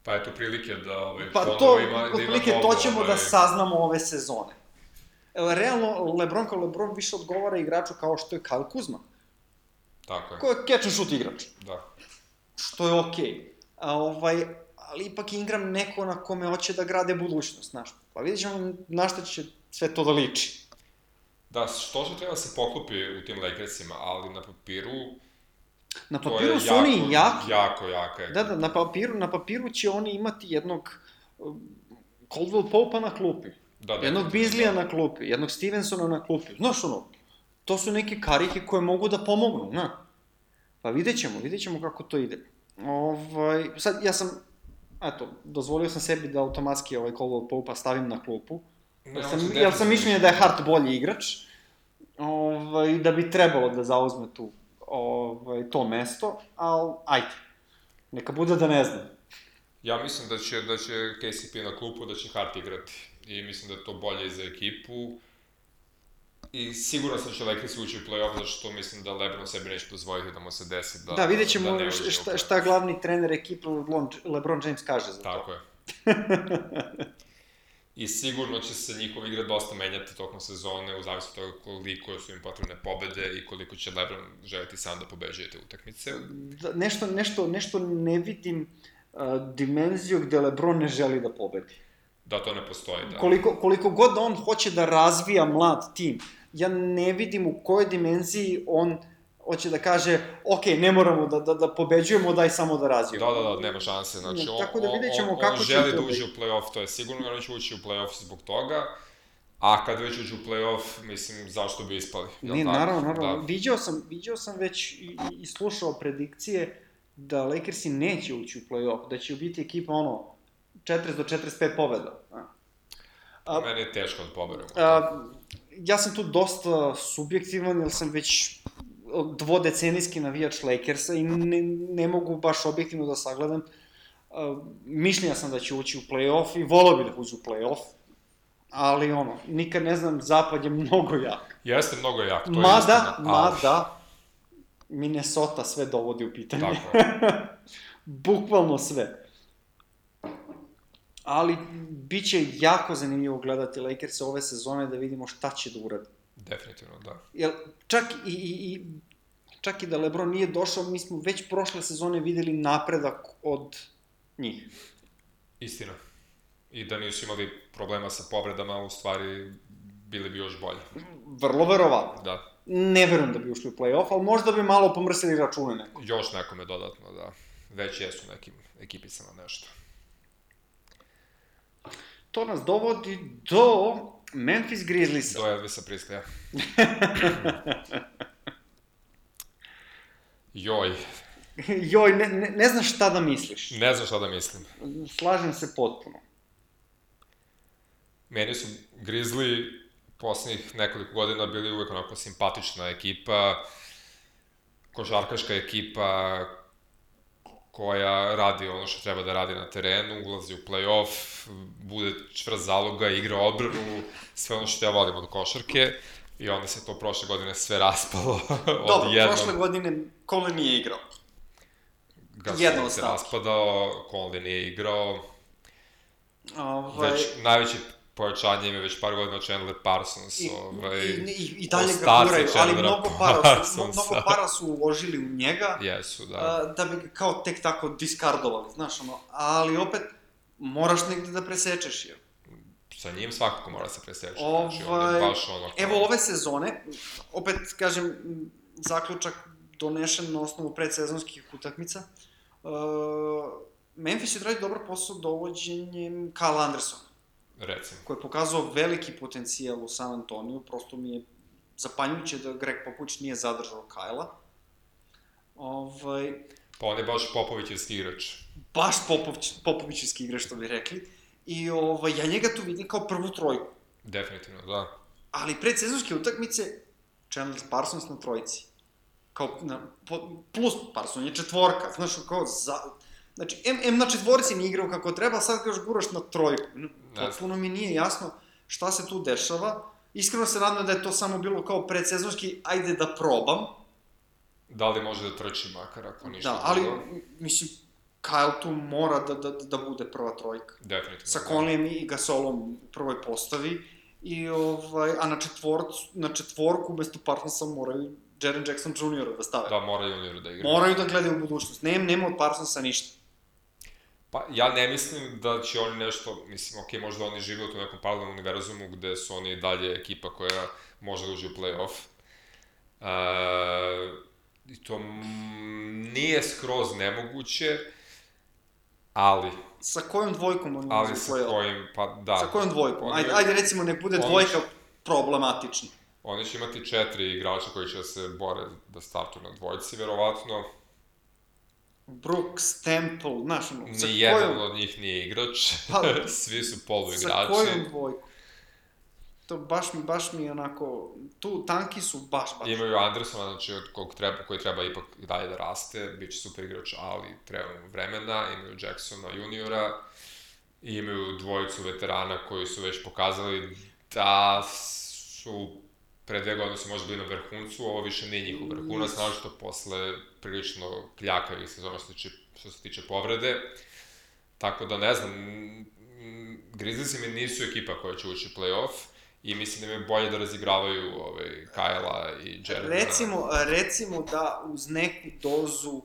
Speaker 2: Pa eto prilike da ovaj,
Speaker 1: Pa to,
Speaker 2: ima, da ima
Speaker 1: to ćemo da
Speaker 2: ovaj,
Speaker 1: saznamo ove sezone. Realno, Lebron kao Lebron više odgovara igraču kao što je Kyle Kuzma,
Speaker 2: Tako je,
Speaker 1: koji je catch and shoot igrač,
Speaker 2: da.
Speaker 1: što je okej. Okay. A ovaj, ali ipak Ingram neko na kome hoće da grade budućnost, znaš. Pa vidjet ćemo na šta će sve to da liči.
Speaker 2: Da, što što treba da se poklopi u tim Lakersima, ali na papiru
Speaker 1: Na papiru su
Speaker 2: jako,
Speaker 1: oni jaki.
Speaker 2: Jako, jaka je.
Speaker 1: Da, da, na papiru, na papiru će oni imati jednog um, Caldwell Popa na klupi,
Speaker 2: Da, da,
Speaker 1: jednog
Speaker 2: da,
Speaker 1: Bizlija
Speaker 2: da.
Speaker 1: na klupi, jednog Stevensona na klupi. Znaš ono, to su neke karike koje mogu da pomognu, na. Pa vidjet ćemo, vidjet ćemo kako to ide. Ovaj, sad, ja sam, eto, dozvolio sam sebi da automatski ovaj Caldwell Popa stavim na klupu.
Speaker 2: Ne,
Speaker 1: Jer sam, jer sam mišljenja da je Hart bolji igrač. Ovaj, da bi trebalo da zauzme tu, ovaj, to mesto, ali ajde. Neka bude da ne znam.
Speaker 2: Ja mislim da će, da će KCP na klupu, da će Hart igrati. I mislim da je to bolje i za ekipu. I siguran sam da će Lakers ući u play-off, zato što mislim da LeBron sebi neće dozvoliti da mu se desi da
Speaker 1: Da, vidjet ćemo
Speaker 2: da
Speaker 1: šta, šta, glavni trener ekipe LeBron, LeBron James kaže za to.
Speaker 2: Tako je. (laughs) I sigurno će se njihova igra dosta menjati tokom sezone, u zavisnosti od toga koliko su im potrebne pobede i koliko će LeBron želiti sam da pobeđuje te utakmice.
Speaker 1: Da, nešto, nešto, nešto ne vidim uh, dimenziju gde LeBron ne želi da pobedi.
Speaker 2: Da, to ne postoji, da.
Speaker 1: Koliko, koliko god on hoće da razvija mlad tim, ja ne vidim u kojoj dimenziji on hoće da kaže, ok, ne moramo da, da, da pobeđujemo, daj samo da razvijemo.
Speaker 2: Da, da, da, nema šanse. Znači,
Speaker 1: Ne,
Speaker 2: on,
Speaker 1: tako da vidjet ćemo
Speaker 2: on,
Speaker 1: kako
Speaker 2: on želi da
Speaker 1: da
Speaker 2: uđe u play-off, to je sigurno, on će ući u play-off zbog toga. A kad već uđe u play-off, mislim, zašto bi ispali? jel
Speaker 1: Ne,
Speaker 2: tako?
Speaker 1: naravno, naravno.
Speaker 2: Da.
Speaker 1: Viđao sam, viđao sam već i, i, i slušao predikcije da Lakersi neće ući u play-off, da će biti ekipa ono 40 do 45 pobeda. A.
Speaker 2: Meni je teško da poberemo.
Speaker 1: a, ja sam tu dosta subjektivan, jer sam već dvodecenijski navijač Lakersa i ne, ne mogu baš objektivno da sagledam. A, mišljenja sam da će ući u play-off i volao bi da uđu u play-off, ali ono, nikad ne znam, zapad je mnogo jak.
Speaker 2: Jeste mnogo jak, to je
Speaker 1: Mada,
Speaker 2: istina. ali-
Speaker 1: mada, Minnesota sve dovodi u pitanje.
Speaker 2: Tako je. (laughs)
Speaker 1: Bukvalno sve. Ali, bit će jako zanimljivo gledati Lakers ove sezone da vidimo šta će da urade.
Speaker 2: Definitivno, da.
Speaker 1: Jer čak i, i, i čak i da LeBron nije došao, mi smo već prošle sezone videli napredak od njih.
Speaker 2: Istina. I da nisu imali problema sa povredama, u stvari bili bi još bolji.
Speaker 1: Vrlo verovatno.
Speaker 2: Da.
Speaker 1: Ne verujem da bi ušli u play-off, ali možda bi malo pomrsili račune neko.
Speaker 2: Još nekome dodatno, da. Već jesu nekim ekipicama nešto.
Speaker 1: To nas dovodi do Memphis Grizzliesa.
Speaker 2: Do Elvisa Prisleja. (laughs) Joj,
Speaker 1: Joj, ne, ne, ne znaš šta da misliš.
Speaker 2: ne znam šta da mislim.
Speaker 1: Slažem se potpuno.
Speaker 2: Meni su Grizzly poslednjih nekoliko godina bili uvek onako simpatična ekipa, košarkaška ekipa koja radi ono što treba da radi na terenu, ulazi u play-off, bude čvrst zaloga, igra odbranu, sve ono što ja volim od košarke. I onda se to prošle godine sve raspalo (laughs)
Speaker 1: Dobro,
Speaker 2: odjednom.
Speaker 1: prošle godine Kole nije igrao.
Speaker 2: Gasol
Speaker 1: od
Speaker 2: se raspadao, Conley nije igrao,
Speaker 1: Ovaj,
Speaker 2: već najveće pojačanje ima već par godina Chandler Parsons,
Speaker 1: i,
Speaker 2: ovaj,
Speaker 1: i, i, i dalje ga guraju, ali mnogo para, su, (laughs)
Speaker 2: Parsonsa.
Speaker 1: mnogo para su uložili u njega,
Speaker 2: Jesu, da.
Speaker 1: a, da bi kao tek tako diskardovali, znaš ono, ali opet moraš negde da presečeš je.
Speaker 2: Sa njim svakako mora se preseći. Znači,
Speaker 1: Ovaj,
Speaker 2: je baš ono... kao-
Speaker 1: Evo ove sezone, opet kažem, zaključak donešen na osnovu predsezonskih utakmica. Uh, Memphis je odradio dobar posao dovođenjem Kyle Andersona,
Speaker 2: Recimo.
Speaker 1: koji je pokazao veliki potencijal u San Antoniju, prosto mi je zapanjujuće da Greg Popović nije zadržao Kyle-a. Ovaj,
Speaker 2: Pa on je baš Popovićevski igrač.
Speaker 1: baš Popović, Popovićevski igrač, što bi rekli. I ovaj, ja njega tu vidim kao prvu trojku.
Speaker 2: Definitivno, da.
Speaker 1: Ali predsezonske utakmice, Chandler Parsons na trojici. Kao, na, plus Parsons je četvorka, znaš, kao za... Znači, M, M na četvorici nije igrao kako treba, sad kažeš guraš na trojku. Potpuno mi nije jasno šta se tu dešava. Iskreno se nadam da je to samo bilo kao predsezonski, ajde da probam.
Speaker 2: Da li može da trči makar ako ništa
Speaker 1: Da, ali,
Speaker 2: drugo?
Speaker 1: m- mislim, Kyle tu mora da, da, da bude prva trojka.
Speaker 2: Definitivno.
Speaker 1: sa
Speaker 2: da.
Speaker 1: Conleyem i Gasolom u prvoj postavi. I, ovaj, a na, četvorcu, na četvorku umesto Parsonsa moraju Jaren Jackson Jr. da stave.
Speaker 2: Da, mora junioru da igra.
Speaker 1: Moraju da gledaju u budućnost. Nem, nema od Parsonsa ništa.
Speaker 2: Pa ja ne mislim da će oni nešto, mislim, ok, možda oni žive u tom nekom paralelnom univerzumu gde su oni dalje ekipa koja može da uđe u play-off. E, I to nije skroz nemoguće, ali,
Speaker 1: Sa kojom dvojkom oni
Speaker 2: ali sa
Speaker 1: u play-off?
Speaker 2: kojim, pa da.
Speaker 1: Sa kojom dvojkom?
Speaker 2: Oni-
Speaker 1: Ajde, ajde recimo, nek bude dvojka problematična.
Speaker 2: Oni će imati četiri igrača koji će da se bore da startuju na dvojci, verovatno.
Speaker 1: Brooks, Temple, znaš, ono, sa
Speaker 2: Ni jedan
Speaker 1: kojom,
Speaker 2: od njih nije igrač,
Speaker 1: Pa, (laughs)
Speaker 2: svi su
Speaker 1: sa
Speaker 2: poluigrači.
Speaker 1: kojom dvojkom? To baš mi, baš mi onako, tu tanki su baš, baš.
Speaker 2: Imaju Andersona, znači od kog treba, koji treba ipak dalje da raste, bit će super igrač, ali treba mu vremena, imaju Jacksona juniora, i imaju dvojicu veterana koji su već pokazali da su pre dve godine su možda bili na vrhuncu, ovo više nije njihov vrhunac, naočito posle prilično kljakavih sezona što se tiče, što se tiče povrede. Tako da ne znam, Grizzliesi mi nisu ekipa koja će ući u play-off i mislim da mi je bolje da razigravaju ovaj, Kajla i Jeremy.
Speaker 1: Recimo, recimo da uz neku dozu uh,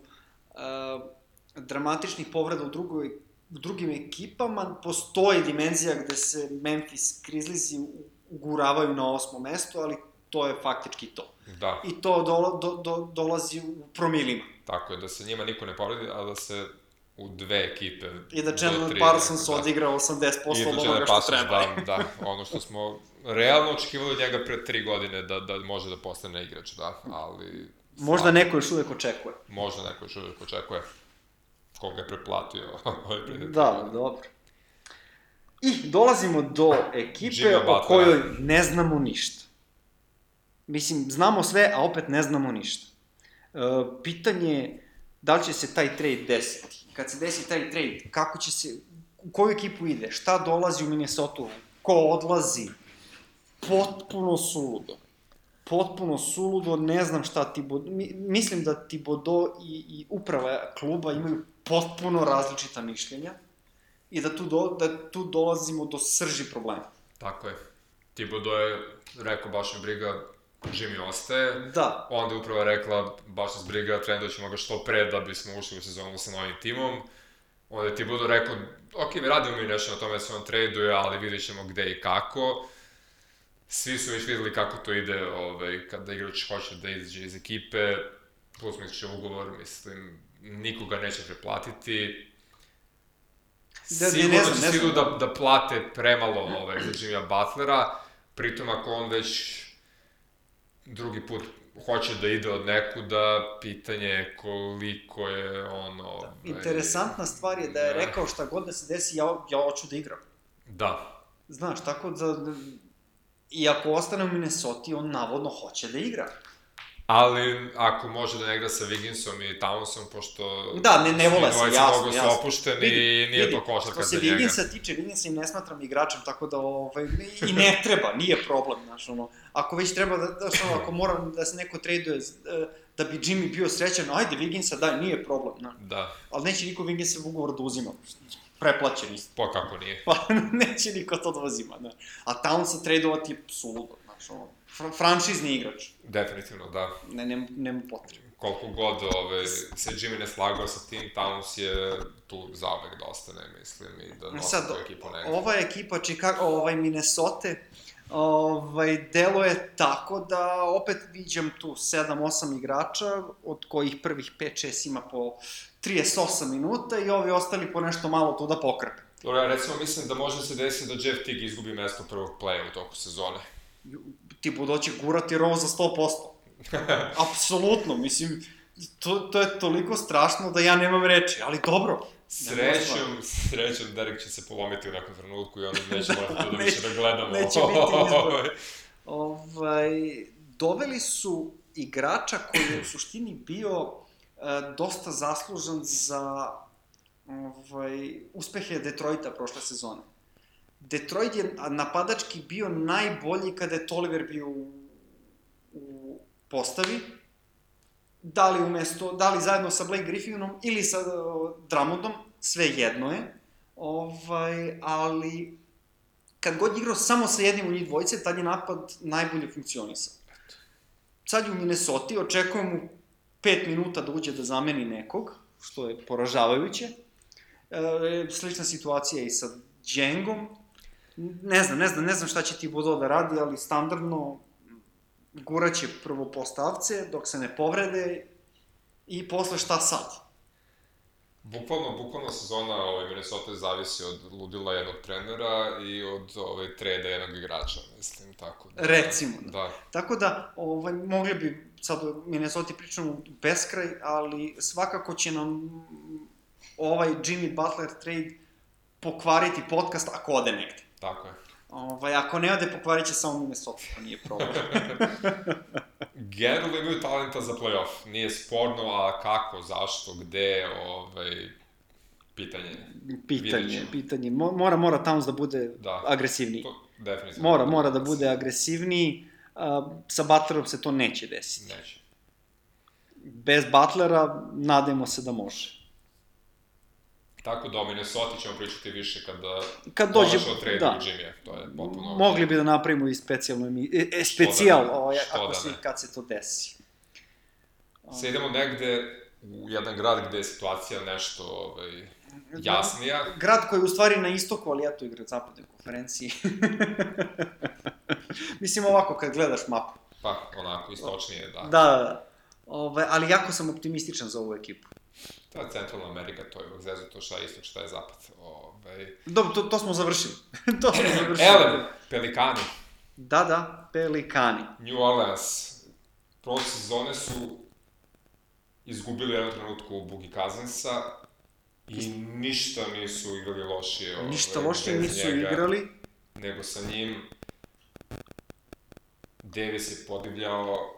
Speaker 1: dramatičnih povreda u drugoj u drugim ekipama postoji dimenzija gde se Memphis Grizzliesi uguravaju na osmo mesto, ali to je faktički to.
Speaker 2: Da.
Speaker 1: I to do, do, do, dolazi u promilima.
Speaker 2: Tako je, da se njima niko ne povredi, a da se u dve ekipe...
Speaker 1: I da Chandler Parsons da. odigra 80% od onoga što treba.
Speaker 2: Da, da, ono što smo realno očekivali od njega pre tri godine da, da može da postane igrač, da, ali...
Speaker 1: Možda neko još uvek očekuje.
Speaker 2: Možda neko još uvek očekuje koga je preplatio (laughs) ovaj
Speaker 1: Da, dobro. I dolazimo do ekipe o kojoj ne znamo ništa. Mislim, znamo sve, a opet ne znamo ništa. E, pitanje je da li će se taj trade desiti. Kad se desi taj trade, kako će se, u koju ekipu ide, šta dolazi u Minnesota, ko odlazi, potpuno suludo. Potpuno suludo, ne znam šta ti bod... Mislim da ti Bodo i, i uprava kluba imaju potpuno različita mišljenja i da tu, do, da tu dolazimo do srži problema.
Speaker 2: Tako je. Tibodo je rekao baš mi briga, Jimmy ostaje.
Speaker 1: Da.
Speaker 2: Onda je upravo rekla, baš nas briga, trenutno ćemo ga što pre da bismo ušli u sezonu sa novim timom. Onda je Tibodo rekao, ok, mi radimo mi nešto na tome da se on traduje, ali vidjet ćemo gde i kako. Svi su već videli kako to ide, ovaj, kada igrač hoće da izađe iz ekipe, plus misliš ugovor, mislim, nikoga neće preplatiti. Da, Sigurno ne znam, će ne da, da plate premalo ovaj, za Jimmya Butlera, pritom ako on već drugi put hoće da ide od nekuda, pitanje je koliko je ono... Da.
Speaker 1: Ovaj, Interesantna stvar je da je rekao šta god da se desi, ja, ja hoću da igram.
Speaker 2: Da.
Speaker 1: Znaš, tako da... I ako ostane u Minnesota, on navodno hoće da igra.
Speaker 2: Ali, ako može da ne igra sa Wigginsom i Townsom, pošto...
Speaker 1: Da, ne, ne vole se, jasno,
Speaker 2: jasno. su opušteni vidi, i nije vidi, to košarka za njega.
Speaker 1: Što se Wigginsa tiče, Wigginsa im ne smatram igračem, tako da, ovaj, i ne treba, nije problem, znaš, ono, ako već treba da, znaš, ono, ako moram da se neko traduje da bi Jimmy bio srećan, ajde Wigginsa daj, nije problem, znaš.
Speaker 2: Da.
Speaker 1: Ali neće niko Wigginsa ugovor da uzima, preplaćen isto.
Speaker 2: Pa kako nije?
Speaker 1: Pa (laughs) neće niko to da uzima, da. A Townsa tradovati je suludo, znaš, ono, franšizni igrač.
Speaker 2: Definitivno, da.
Speaker 1: Ne, nema, nema potrebe.
Speaker 2: Koliko god ove, se Jimmy ne slagao sa tim, Towns je tu zaobek da ostane, mislim, i da nosi Sad, tu ekipu negde.
Speaker 1: Ova ekipa Chicago, ovaj Minnesota, ovaj, delo je tako da opet viđam tu 7-8 igrača, od kojih prvih 5-6 ima po 38 minuta i ovi ostali po nešto malo tu da pokrepe.
Speaker 2: Dobro, ja recimo mislim da može se desiti da Jeff Tigg izgubi mesto prvog playa u toku sezone
Speaker 1: tipu doći gurati rov za 100%. (laughs) Apsolutno, mislim, to, to je toliko strašno da ja nemam reči, ali dobro.
Speaker 2: Srećom, srećom Derek će se polomiti u nekom trenutku i onda neće morati to da (laughs) više da gledamo.
Speaker 1: Neće biti (laughs) izbor. ovaj, doveli su igrača koji je u suštini bio uh, dosta zaslužan za ovaj, uspehe Detroita prošle sezone. Detroit je napadački bio najbolji kada je Toliver bio u, u postavi, da li umesto, da li zajedno sa Blake Griffinom ili sa uh, Drummondom, sve jedno je, ovaj, ali kad god igrao samo sa jednim u njih dvojice, tad je napad najbolje funkcionisao. Sad je u Minnesota, očekujem mu 5 minuta da uđe da zameni nekog, što je poražavajuće. E, slična situacija i sa Džengom, ne znam, ne znam, ne znam šta će ti Budo da radi, ali standardno guraće prvo postavce dok se ne povrede i posle šta sad?
Speaker 2: Bukvalno, bukvalno sezona ovaj, Minnesota zavisi od ludila jednog trenera i od ovaj, treda jednog igrača, mislim, tako
Speaker 1: da... Recimo. Da. Tako da, ovaj, mogli bi sad o Minnesota pričamo beskraj, ali svakako će nam ovaj Jimmy Butler trade pokvariti podcast ako ode negde.
Speaker 2: Tako je.
Speaker 1: Ovaj, ako ne ode, pokvarit će samo Minnesota, to nije problem. (laughs)
Speaker 2: Generalno imaju talenta za playoff. Nije sporno, a kako, zašto, gde, ovaj, pitanje.
Speaker 1: pitanje, pitanje. Mo- Mora, mora Towns da bude
Speaker 2: Da.
Speaker 1: agresivniji.
Speaker 2: To, definitivno.
Speaker 1: Mora, mora da bude agresivniji. A, sa Butlerom se to neće desiti.
Speaker 2: Neće.
Speaker 1: Bez Butlera nadajmo se da može.
Speaker 2: Tako da o Minnesota ćemo pričati više kada
Speaker 1: Kad dođe,
Speaker 2: konačno trade
Speaker 1: da.
Speaker 2: Jimmy, to je potpuno.
Speaker 1: Mogli bi da napravimo i specijalnu emi... E, e, specijal,
Speaker 2: ne,
Speaker 1: ovaj, ako
Speaker 2: da
Speaker 1: se, kad se to desi.
Speaker 2: Sad idemo negde u jedan grad gde je situacija nešto ovaj, jasnija.
Speaker 1: Grad koji je u stvari na istoku, ali ja to igram u zapadnoj konferenciji. (laughs) Mislim ovako kad gledaš mapu.
Speaker 2: Pa, onako, istočnije, da.
Speaker 1: Da, da, da. Ove, ali jako sam optimističan za ovu ekipu.
Speaker 2: Je centralna Amerika, to je zezu, to šta je istok, šta je zapad. Ovaj...
Speaker 1: Dobro, to, to smo završili. (laughs) to smo završili.
Speaker 2: Elem, Pelikani,
Speaker 1: Da, da, Pelikani.
Speaker 2: New Orleans. Prošle sezone su izgubili u jednom trenutku Bugi Cousinsa i ništa nisu igrali lošije. ovaj,
Speaker 1: Ništa lošije nisu
Speaker 2: njega,
Speaker 1: igrali.
Speaker 2: Nego sa njim Davis je podivljao,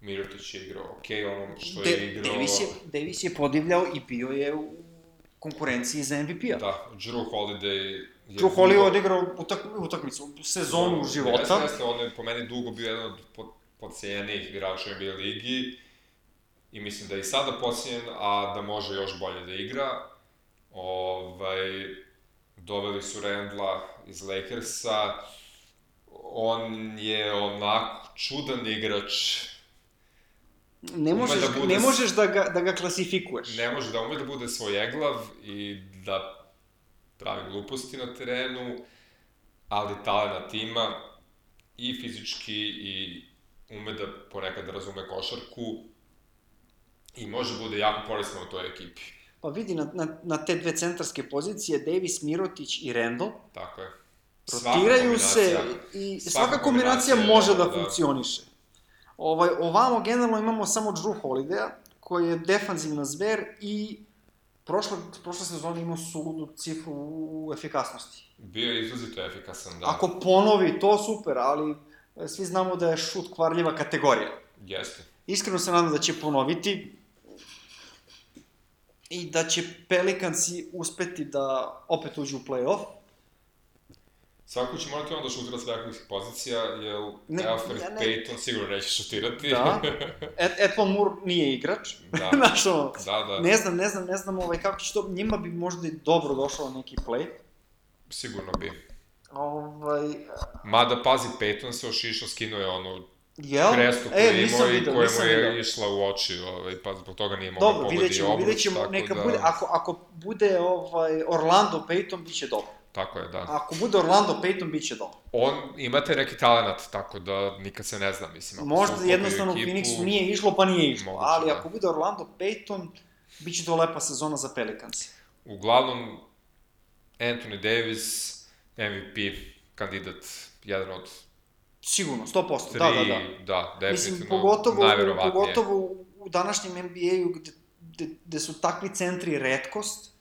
Speaker 2: Mirotić je igrao ok, ono što
Speaker 1: De,
Speaker 2: je igrao...
Speaker 1: Davis, je, Davis je podivljao i bio je u konkurenciji za MVP-a.
Speaker 2: Da, Drew Holiday... je
Speaker 1: Drew Holiday
Speaker 2: dugo-
Speaker 1: odigrao utak, utakmicu, sezonu života.
Speaker 2: Jeste, jeste, on je po meni dugo bio jedan od pod, podcijenijih igrača NBA ligi i mislim da je i sada podcijen, a da može još bolje da igra. Ovaj, doveli su Rendla iz Lakersa, on je onako čudan igrač,
Speaker 1: Ne možeš,
Speaker 2: da bude
Speaker 1: ne možeš da ga, da ga klasifikuješ.
Speaker 2: ne može da ume da bude svojeglav i da pravi gluposti na terenu, ali talent ima i fizički i ume da ponekad da razume košarku i može bude jako korisno u toj ekipi.
Speaker 1: Pa vidi, na, na, na te dve centarske pozicije, Davis, Mirotić i Randall,
Speaker 2: Tako je.
Speaker 1: rotiraju se i
Speaker 2: svaka
Speaker 1: svaka kombinacija
Speaker 2: kombinacija,
Speaker 1: može da,
Speaker 2: da.
Speaker 1: funkcioniše. Ovaj, ovamo generalno imamo samo Drew Holiday-a, koji je defanzivna zver i prošle, prošle sezone imao suludu cifru u efikasnosti.
Speaker 2: Bio je izrazito efikasan, da.
Speaker 1: Ako ponovi, to super, ali e, svi znamo da je šut kvarljiva kategorija.
Speaker 2: Jeste.
Speaker 1: Iskreno se nadam da će ponoviti i da će Pelikansi uspeti da opet uđu u play-off.
Speaker 2: Svako će morati onda šutira s velikih pozicija, jer
Speaker 1: Ne,
Speaker 2: Alfred
Speaker 1: ja ne-
Speaker 2: Payton sigurno neće šutirati.
Speaker 1: Da. (laughs) Et, Etwan Moore nije igrač.
Speaker 2: da. (laughs)
Speaker 1: Znaš, ono,
Speaker 2: da, da.
Speaker 1: ne znam, ne znam, ne znam ovaj, kako će to, njima bi možda i dobro došao neki play.
Speaker 2: Sigurno bi.
Speaker 1: Ovaj,
Speaker 2: Mada, pazi, Peyton se ošišao, skinuo je onu
Speaker 1: jel?
Speaker 2: krestu koju
Speaker 1: e,
Speaker 2: imao i koja mu je išla u oči, ovaj, pa zbog toga nije mogao
Speaker 1: Dobro,
Speaker 2: pogodi
Speaker 1: vidjet ćemo,
Speaker 2: obruč,
Speaker 1: vidjet ćemo, neka
Speaker 2: da...
Speaker 1: bude, ako, ako bude ovaj, Orlando Payton, bit će dobro.
Speaker 2: Tako je, da.
Speaker 1: Ako bude Orlando Payton, bit će dobro.
Speaker 2: On, imate neki talent, tako da nikad se ne zna, mislim. ako
Speaker 1: Možda jednostavno
Speaker 2: ekipu,
Speaker 1: Phoenixu nije išlo, pa nije išlo.
Speaker 2: Moguće,
Speaker 1: ali
Speaker 2: da.
Speaker 1: ako bude Orlando Payton, bit će to lepa sezona za Pelicans.
Speaker 2: Uglavnom, Anthony Davis, MVP, kandidat, jedan od
Speaker 1: Sigurno, 100%,
Speaker 2: tri,
Speaker 1: da, da, da.
Speaker 2: da definitivno,
Speaker 1: Mislim, pogotovo,
Speaker 2: najverovatnije.
Speaker 1: pogotovo u današnjem NBA-u gde, gde, gde su takvi centri redkost,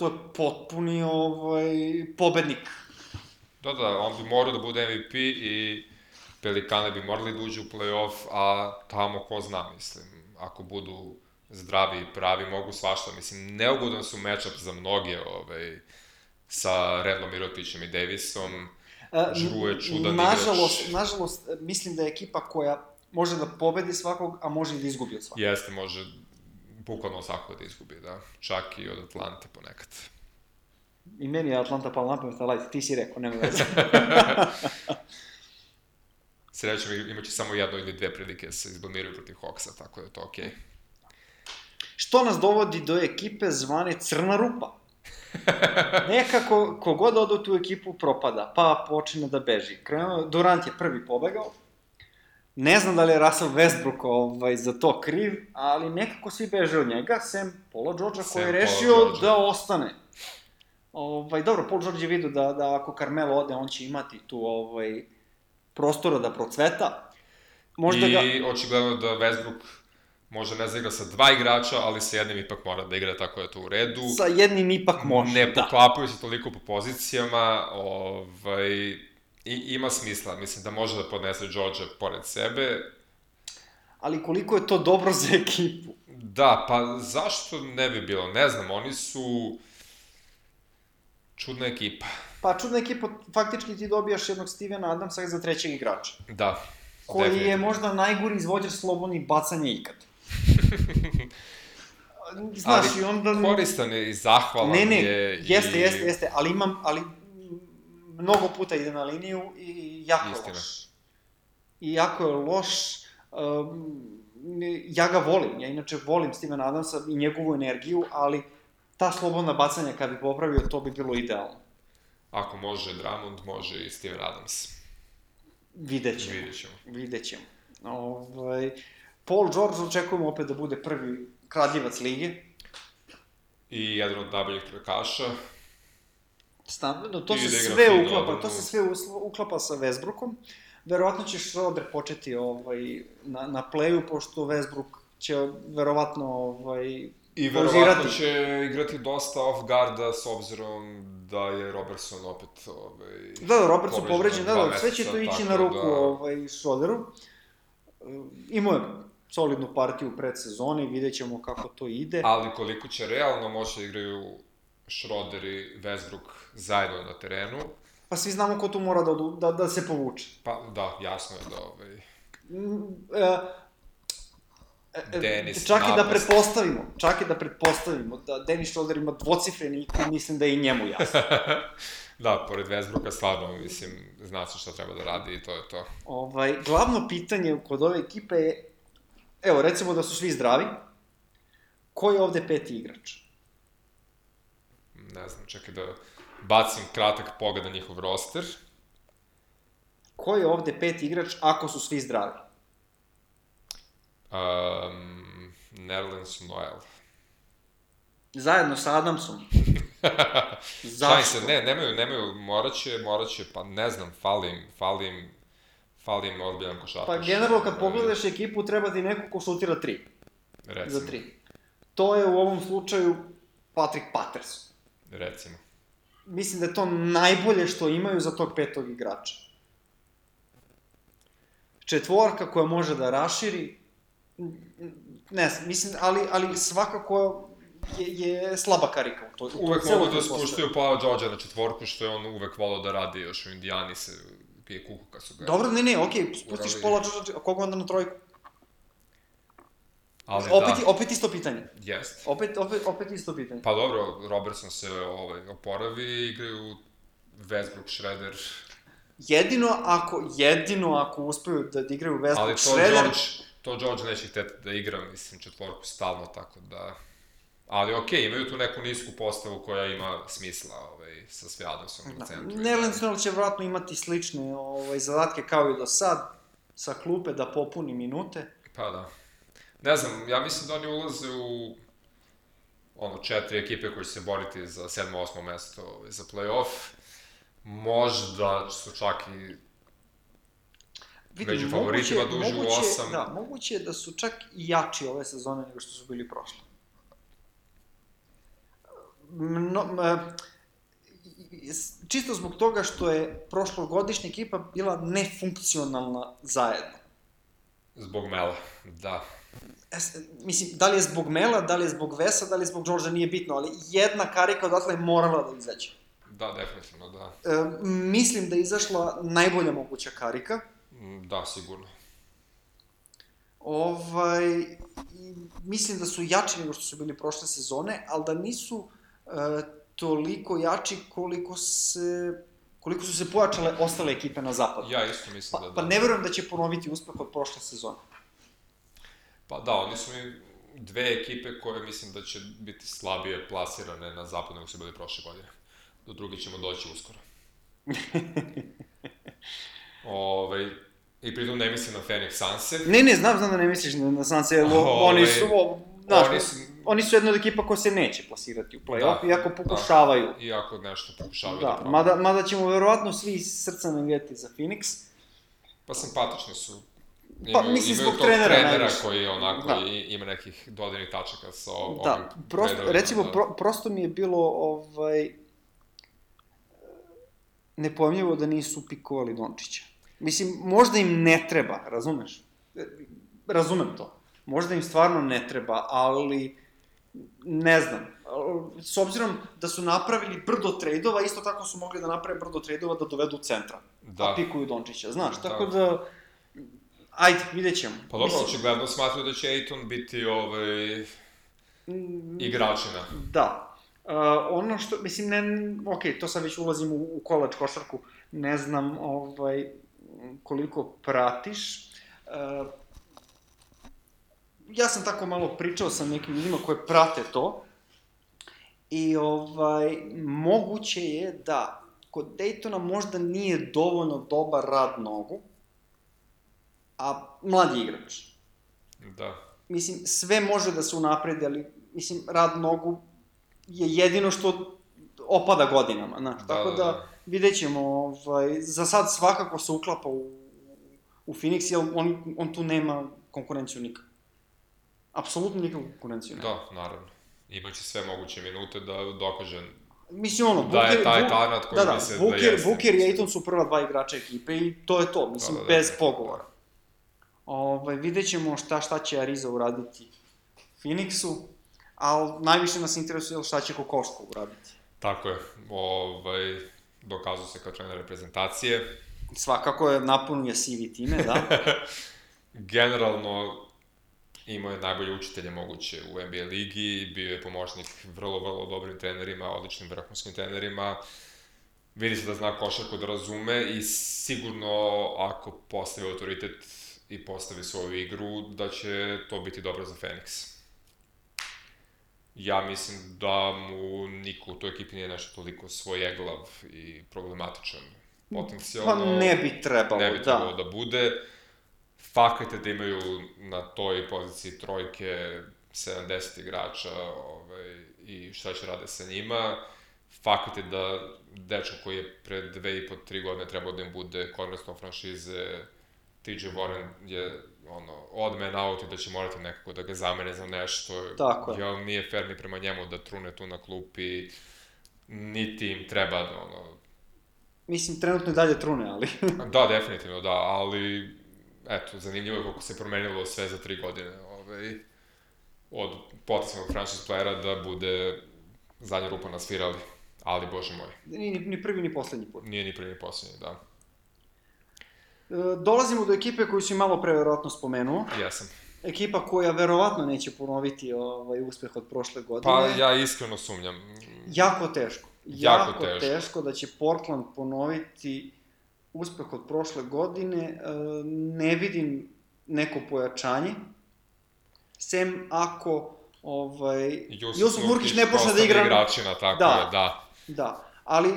Speaker 1: to je potpuni ovaj, pobednik.
Speaker 2: Da, da, on bi morao da bude MVP i Pelikane bi morali da uđu u play-off, a tamo ko zna, mislim, ako budu zdravi i pravi, mogu svašta. Mislim, neugodan su matchup za mnoge, ovaj, sa Redlom Mirotićem i Davisom.
Speaker 1: E,
Speaker 2: Žru je čudan
Speaker 1: nažalost,
Speaker 2: igrač.
Speaker 1: Nažalost, mislim da je ekipa koja može da pobedi svakog, a može i da izgubi od svakog.
Speaker 2: Jeste, može bukvalno svako da izgubi, da. Čak i od Atlante ponekad.
Speaker 1: I meni je Atlanta pala na pamet, ali ti si rekao, nema veze. (laughs)
Speaker 2: Srećom, imaće samo jedno ili dve prilike da se izblamiraju protiv Hawksa, tako da je to okej. Okay.
Speaker 1: Što nas dovodi do ekipe zvane Crna rupa. Nekako, kogod ode u tu ekipu propada, pa počne da beži. Krenuo, Durant je prvi pobegao. Ne znam da li je Russell Westbrook ovaj, za to kriv, ali nekako svi beže od njega, sem Paula Georgea koji je rešio da ostane. Ovaj, dobro, Paul George je vidio da, da ako Carmelo ode, on će imati tu ovaj, prostora da procveta. Možda
Speaker 2: I
Speaker 1: ga...
Speaker 2: očigledno da Westbrook Može ne zaigra sa dva igrača, ali sa jednim ipak mora da igra, tako da je to u redu.
Speaker 1: Sa jednim ipak može,
Speaker 2: ne
Speaker 1: da.
Speaker 2: poklapaju se toliko po pozicijama, ovaj, i, ima smisla. Mislim da može da podnese George pored sebe.
Speaker 1: Ali koliko je to dobro za ekipu?
Speaker 2: Da, pa zašto ne bi bilo? Ne znam, oni su čudna ekipa.
Speaker 1: Pa čudna ekipa, faktički ti dobijaš jednog Stevena Adamsa za trećeg igrača.
Speaker 2: Da.
Speaker 1: Koji definitivno. je možda najgori izvođač slobodnih bacanja ikad. (laughs)
Speaker 2: Znaš, ali i onda... koristan je i zahvalan
Speaker 1: ne, ne,
Speaker 2: je.
Speaker 1: jeste,
Speaker 2: i...
Speaker 1: jeste, jeste, ali imam, ali mnogo puta ide na liniju i jako Istina. je loš. I jako je loš, um, ja ga volim, ja inače volim Steven Adamsa i njegovu energiju, ali ta slobodna bacanja kad bi popravio, to bi bilo idealno.
Speaker 2: Ako može Dramond, može i Steven Adams.
Speaker 1: Vidjet ćemo.
Speaker 2: Vidjet ćemo.
Speaker 1: Vidjet ćemo. Ovaj, Paul George očekujemo opet da bude prvi kradljivac lige.
Speaker 2: I jedan od najboljih trkaša.
Speaker 1: Standardno, to se da sve uklapa, to se sve uklapa sa Westbrookom. Verovatno će Schroeder početi ovaj, na, na playu, pošto Westbrook će verovatno ovaj,
Speaker 2: I verovatno će igrati dosta off garda s obzirom da je Robertson opet ovaj,
Speaker 1: Da, da, Robertson povređen, da, da, sve će to ići na ruku da... ovaj, Schroederu. Imao je solidnu partiju u predsezoni, vidjet ćemo kako to ide.
Speaker 2: Ali koliko će realno moći da igraju Schroeder i Westbrook zajedno na terenu.
Speaker 1: Pa svi znamo ko tu mora da, da, da se povuče.
Speaker 2: Pa da, jasno je da ovaj...
Speaker 1: Mm, e, e, Denis čak napast. i da pretpostavimo, čak i da pretpostavimo da Denis Schroeder ima dvocifreni IQ, mislim da je i njemu jasno. (laughs)
Speaker 2: da, pored Westbrooka stvarno, mislim, zna se šta treba da radi i to je to.
Speaker 1: Ovaj, glavno pitanje kod ove ekipe je evo, recimo da su svi zdravi, ko je ovde peti igrač?
Speaker 2: Ne znam, čekaj da bacim kratak pogled na njihov roster.
Speaker 1: Ko je ovde peti igrač ako su svi zdravi?
Speaker 2: Um, Nerlens Noel.
Speaker 1: Zajedno sa Adamsom. (laughs)
Speaker 2: Zašto? se, ne, nemaju, nemaju, morat će, morat će, pa ne znam, falim, falim fali im ozbiljan košarkaš.
Speaker 1: Pa generalno kad pogledaš ekipu treba ti neko ko šutira tri.
Speaker 2: Recimo.
Speaker 1: Za tri. To je u ovom slučaju Patrick Patterson.
Speaker 2: Recimo.
Speaker 1: Mislim da je to najbolje što imaju za tog petog igrača. Četvorka koja može da raširi, ne znam, mislim, ali, ali svakako je, je slaba karika u to.
Speaker 2: Uvek mogu da spuštaju Paul George na četvorku, što je on uvek volao da radi još u Indijani se pije kuku kad su ga...
Speaker 1: Dobro, ne, ne, okej, okay, spustiš pola George, a koga onda na trojku?
Speaker 2: Ali
Speaker 1: opet,
Speaker 2: da.
Speaker 1: opet isto pitanje.
Speaker 2: Jest.
Speaker 1: Opet, opet, opet isto pitanje.
Speaker 2: Pa dobro, Robertson se ovaj, oporavi igraju Westbrook, Schroeder.
Speaker 1: Jedino ako, jedino ako uspeju da, da igraju Westbrook,
Speaker 2: Ali to
Speaker 1: Schroeder...
Speaker 2: George, to George neće hteti da igra, mislim, četvorku stalno, tako da... Ali okej, okay, imaju tu neku nisku postavu koja ima smisla ovaj, sa sve Adamsom da. u centru.
Speaker 1: Nerland će vratno imati slične ovaj, zadatke kao i do sad, sa klupe da popuni minute.
Speaker 2: Pa da. Ne znam, ja mislim da oni ulaze u ono, četiri ekipe koje će se boriti za sedmo, osmo mesto ovaj, za play-off. Možda su čak i Vidim, među favoritima da uđu u osam.
Speaker 1: Da, moguće je da su čak i jači ove sezone nego što su bili prošle mno, čisto zbog toga što je prošlogodišnja ekipa bila nefunkcionalna zajedno.
Speaker 2: Zbog Mela, da.
Speaker 1: Es, mislim, da li je zbog Mela, da li je zbog Vesa, da li je zbog Đorđa, nije bitno, ali jedna karika odatle je morala da izađe.
Speaker 2: Da, definitivno, da.
Speaker 1: E, mislim da je izašla najbolja moguća karika.
Speaker 2: Mm, da, sigurno.
Speaker 1: Ovaj, mislim da su jači nego što su bili prošle sezone, ali da nisu E, toliko jači koliko se koliko su se pojačale ostale ekipe na zapadu.
Speaker 2: Ja isto mislim
Speaker 1: pa,
Speaker 2: da da.
Speaker 1: Pa ne verujem da će ponoviti uspeh od prošle sezone.
Speaker 2: Pa da, oni su mi dve ekipe koje mislim da će biti slabije plasirane na zapadu nego su bili prošle godine. Do drugi ćemo doći uskoro. Ove, (laughs) ovaj, I pritom ne mislim na Phoenix Sunse.
Speaker 1: Ne, ne, znam, znam da ne misliš na Sunse, Ove, oni su, znaš, oni su, oni su jedna od ekipa koja se neće plasirati u play-off, da, iako da. pokušavaju. Da,
Speaker 2: iako nešto pokušavaju
Speaker 1: da, da mada, mada ćemo verovatno svi srca navijeti za Phoenix.
Speaker 2: Pa simpatični su.
Speaker 1: Pa, mislim, zbog trenera
Speaker 2: trenera
Speaker 1: najviše.
Speaker 2: koji je onako,
Speaker 1: Da.
Speaker 2: i, ima nekih dodirnih tačaka sa o- ovim
Speaker 1: Da, prosto, recimo,
Speaker 2: da.
Speaker 1: pro, prosto mi je bilo, ovaj, nepojemljivo da nisu pikovali Dončića. Mislim, možda im ne treba, razumeš? E, Razumem to. Možda im stvarno ne treba, ali ne znam. S obzirom da su napravili brdo trejdova, isto tako su mogli da naprave brdo trejdova da dovedu centra.
Speaker 2: Da.
Speaker 1: A pikuju Dončića, znaš,
Speaker 2: Da.
Speaker 1: tako da... Ajde, vidjet ćemo.
Speaker 2: Pa dobro,
Speaker 1: Mislim,
Speaker 2: očigledno smatruju da će Ejton biti ovaj,
Speaker 1: mm,
Speaker 2: igračina.
Speaker 1: Da. Uh, ono što, mislim, ne, ok, to sad već ulazim u, u kolač košarku, ne znam ovaj, koliko pratiš. Uh, ja sam tako malo pričao sa nekim ljudima koje prate to i ovaj, moguće je da kod Daytona možda nije dovoljno dobar rad nogu, a mladi igrač
Speaker 2: Da.
Speaker 1: mislim, sve može da se unapredi, ali, mislim, rad nogu je jedino što opada godinama, znaš,
Speaker 2: Da,
Speaker 1: tako
Speaker 2: da,
Speaker 1: da,
Speaker 2: da.
Speaker 1: vidjet ćemo, ovaj, za sad svakako se uklapa u, u Phoenix, jer on, on tu nema konkurenciju nikak. Apsolutno nikakvu konkurenciju nema.
Speaker 2: Da, naravno. Imaće sve moguće minute da dokaže
Speaker 1: Mislim, ono,
Speaker 2: Da je taj talent koji
Speaker 1: da, da,
Speaker 2: misle da
Speaker 1: Booker,
Speaker 2: jeste.
Speaker 1: Booker i Aiton su prva dva igrača ekipe i to je to, mislim,
Speaker 2: Da, da, da.
Speaker 1: bez pogovora. Ovaj, vidjet ćemo šta, šta će Ariza uraditi Phoenixu, ali najviše nas interesuje šta će Kokoško uraditi.
Speaker 2: Tako je. Ovaj, dokazao se kao trener reprezentacije.
Speaker 1: Svakako je napunuje CV time, da. (laughs)
Speaker 2: Generalno, imao je najbolje učitelje moguće u NBA ligi, bio je pomoćnik vrlo, vrlo dobrim trenerima, odličnim vrhunskim trenerima. Vidi se da zna košarku da razume i sigurno ako postavi autoritet i postavi svoju igru, da će to biti dobro za Phoenix. Ja mislim da mu niko u toj ekipi nije nešto toliko svojeglav i problematičan potencijalno.
Speaker 1: Pa ne bi trebalo,
Speaker 2: ne bi
Speaker 1: da.
Speaker 2: trebalo da bude. Fakat je da imaju na toj poziciji trojke 70 igrača ovaj, i šta će rade sa njima. Fakat je da dečko koji je pre dve i po, tri godine trebao da im bude cornerstone franšize, TJ Warren je ono, odd man out i da će morati nekako da ga zamene za nešto.
Speaker 1: Tako je.
Speaker 2: Jel nije fair ni prema njemu da trune tu na klupi, niti im treba ono,
Speaker 1: Mislim, trenutno i dalje trune, ali... (laughs)
Speaker 2: Da, definitivno, da, ali eto, zanimljivo je kako se promenilo sve za tri godine, ovaj, od potencijalnog franchise playera da bude zadnja rupa na svirali, ali bože moj,
Speaker 1: ni, ni prvi, ni poslednji put.
Speaker 2: nije ni prvi ni poslednji, da,
Speaker 1: dolazimo do ekipe koju si malo pre verovatno spomenuo.
Speaker 2: jesam.
Speaker 1: Ekipa koja verovatno neće ponoviti ovaj uspeh od prošle godine.
Speaker 2: Pa ja iskreno sumnjam,
Speaker 1: Jako teško.
Speaker 2: Jako
Speaker 1: Jako,
Speaker 2: teško.
Speaker 1: teško. da će Portland ponoviti uspeh od prošle godine. E, ne vidim neko pojačanje. Sem ako ovaj, Jusuf Nurkić ne počne da igra...
Speaker 2: igračina, tako
Speaker 1: Da.
Speaker 2: je, da.
Speaker 1: Da, ali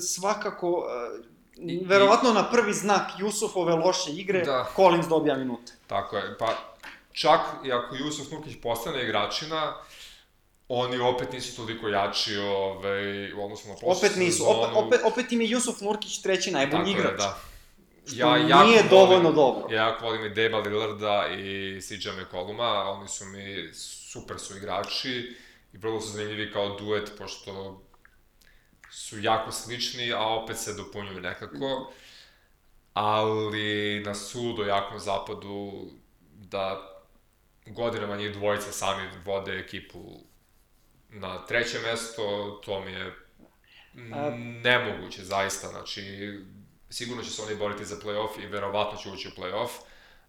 Speaker 1: svakako, e,
Speaker 2: I-
Speaker 1: verovatno na prvi znak Jusufove loše igre,
Speaker 2: Da.
Speaker 1: Collins dobija minute.
Speaker 2: Tako je, pa čak i ako Jusuf Nurkić postane igračina, oni opet nisu toliko jači ovaj, u odnosu na prošlu
Speaker 1: Opet nisu,
Speaker 2: sezonu.
Speaker 1: opet, opet, opet im je Jusuf Nurkić treći najbolji
Speaker 2: Tako je,
Speaker 1: igrač.
Speaker 2: da.
Speaker 1: Što
Speaker 2: jako
Speaker 1: nije
Speaker 2: volim-
Speaker 1: dovoljno dobro.
Speaker 2: Ja jako volim i Deba Lillarda i CJ McColluma, oni su mi super su igrači i vrlo su zanimljivi kao duet, pošto su jako slični, a opet se dopunjuju nekako. Ali na sudo jakom zapadu da godinama njih dvojica sami vode ekipu na treće mesto, to mi je nemoguće, zaista, znači, sigurno će se oni boriti za play-off i verovatno će ući u play-off,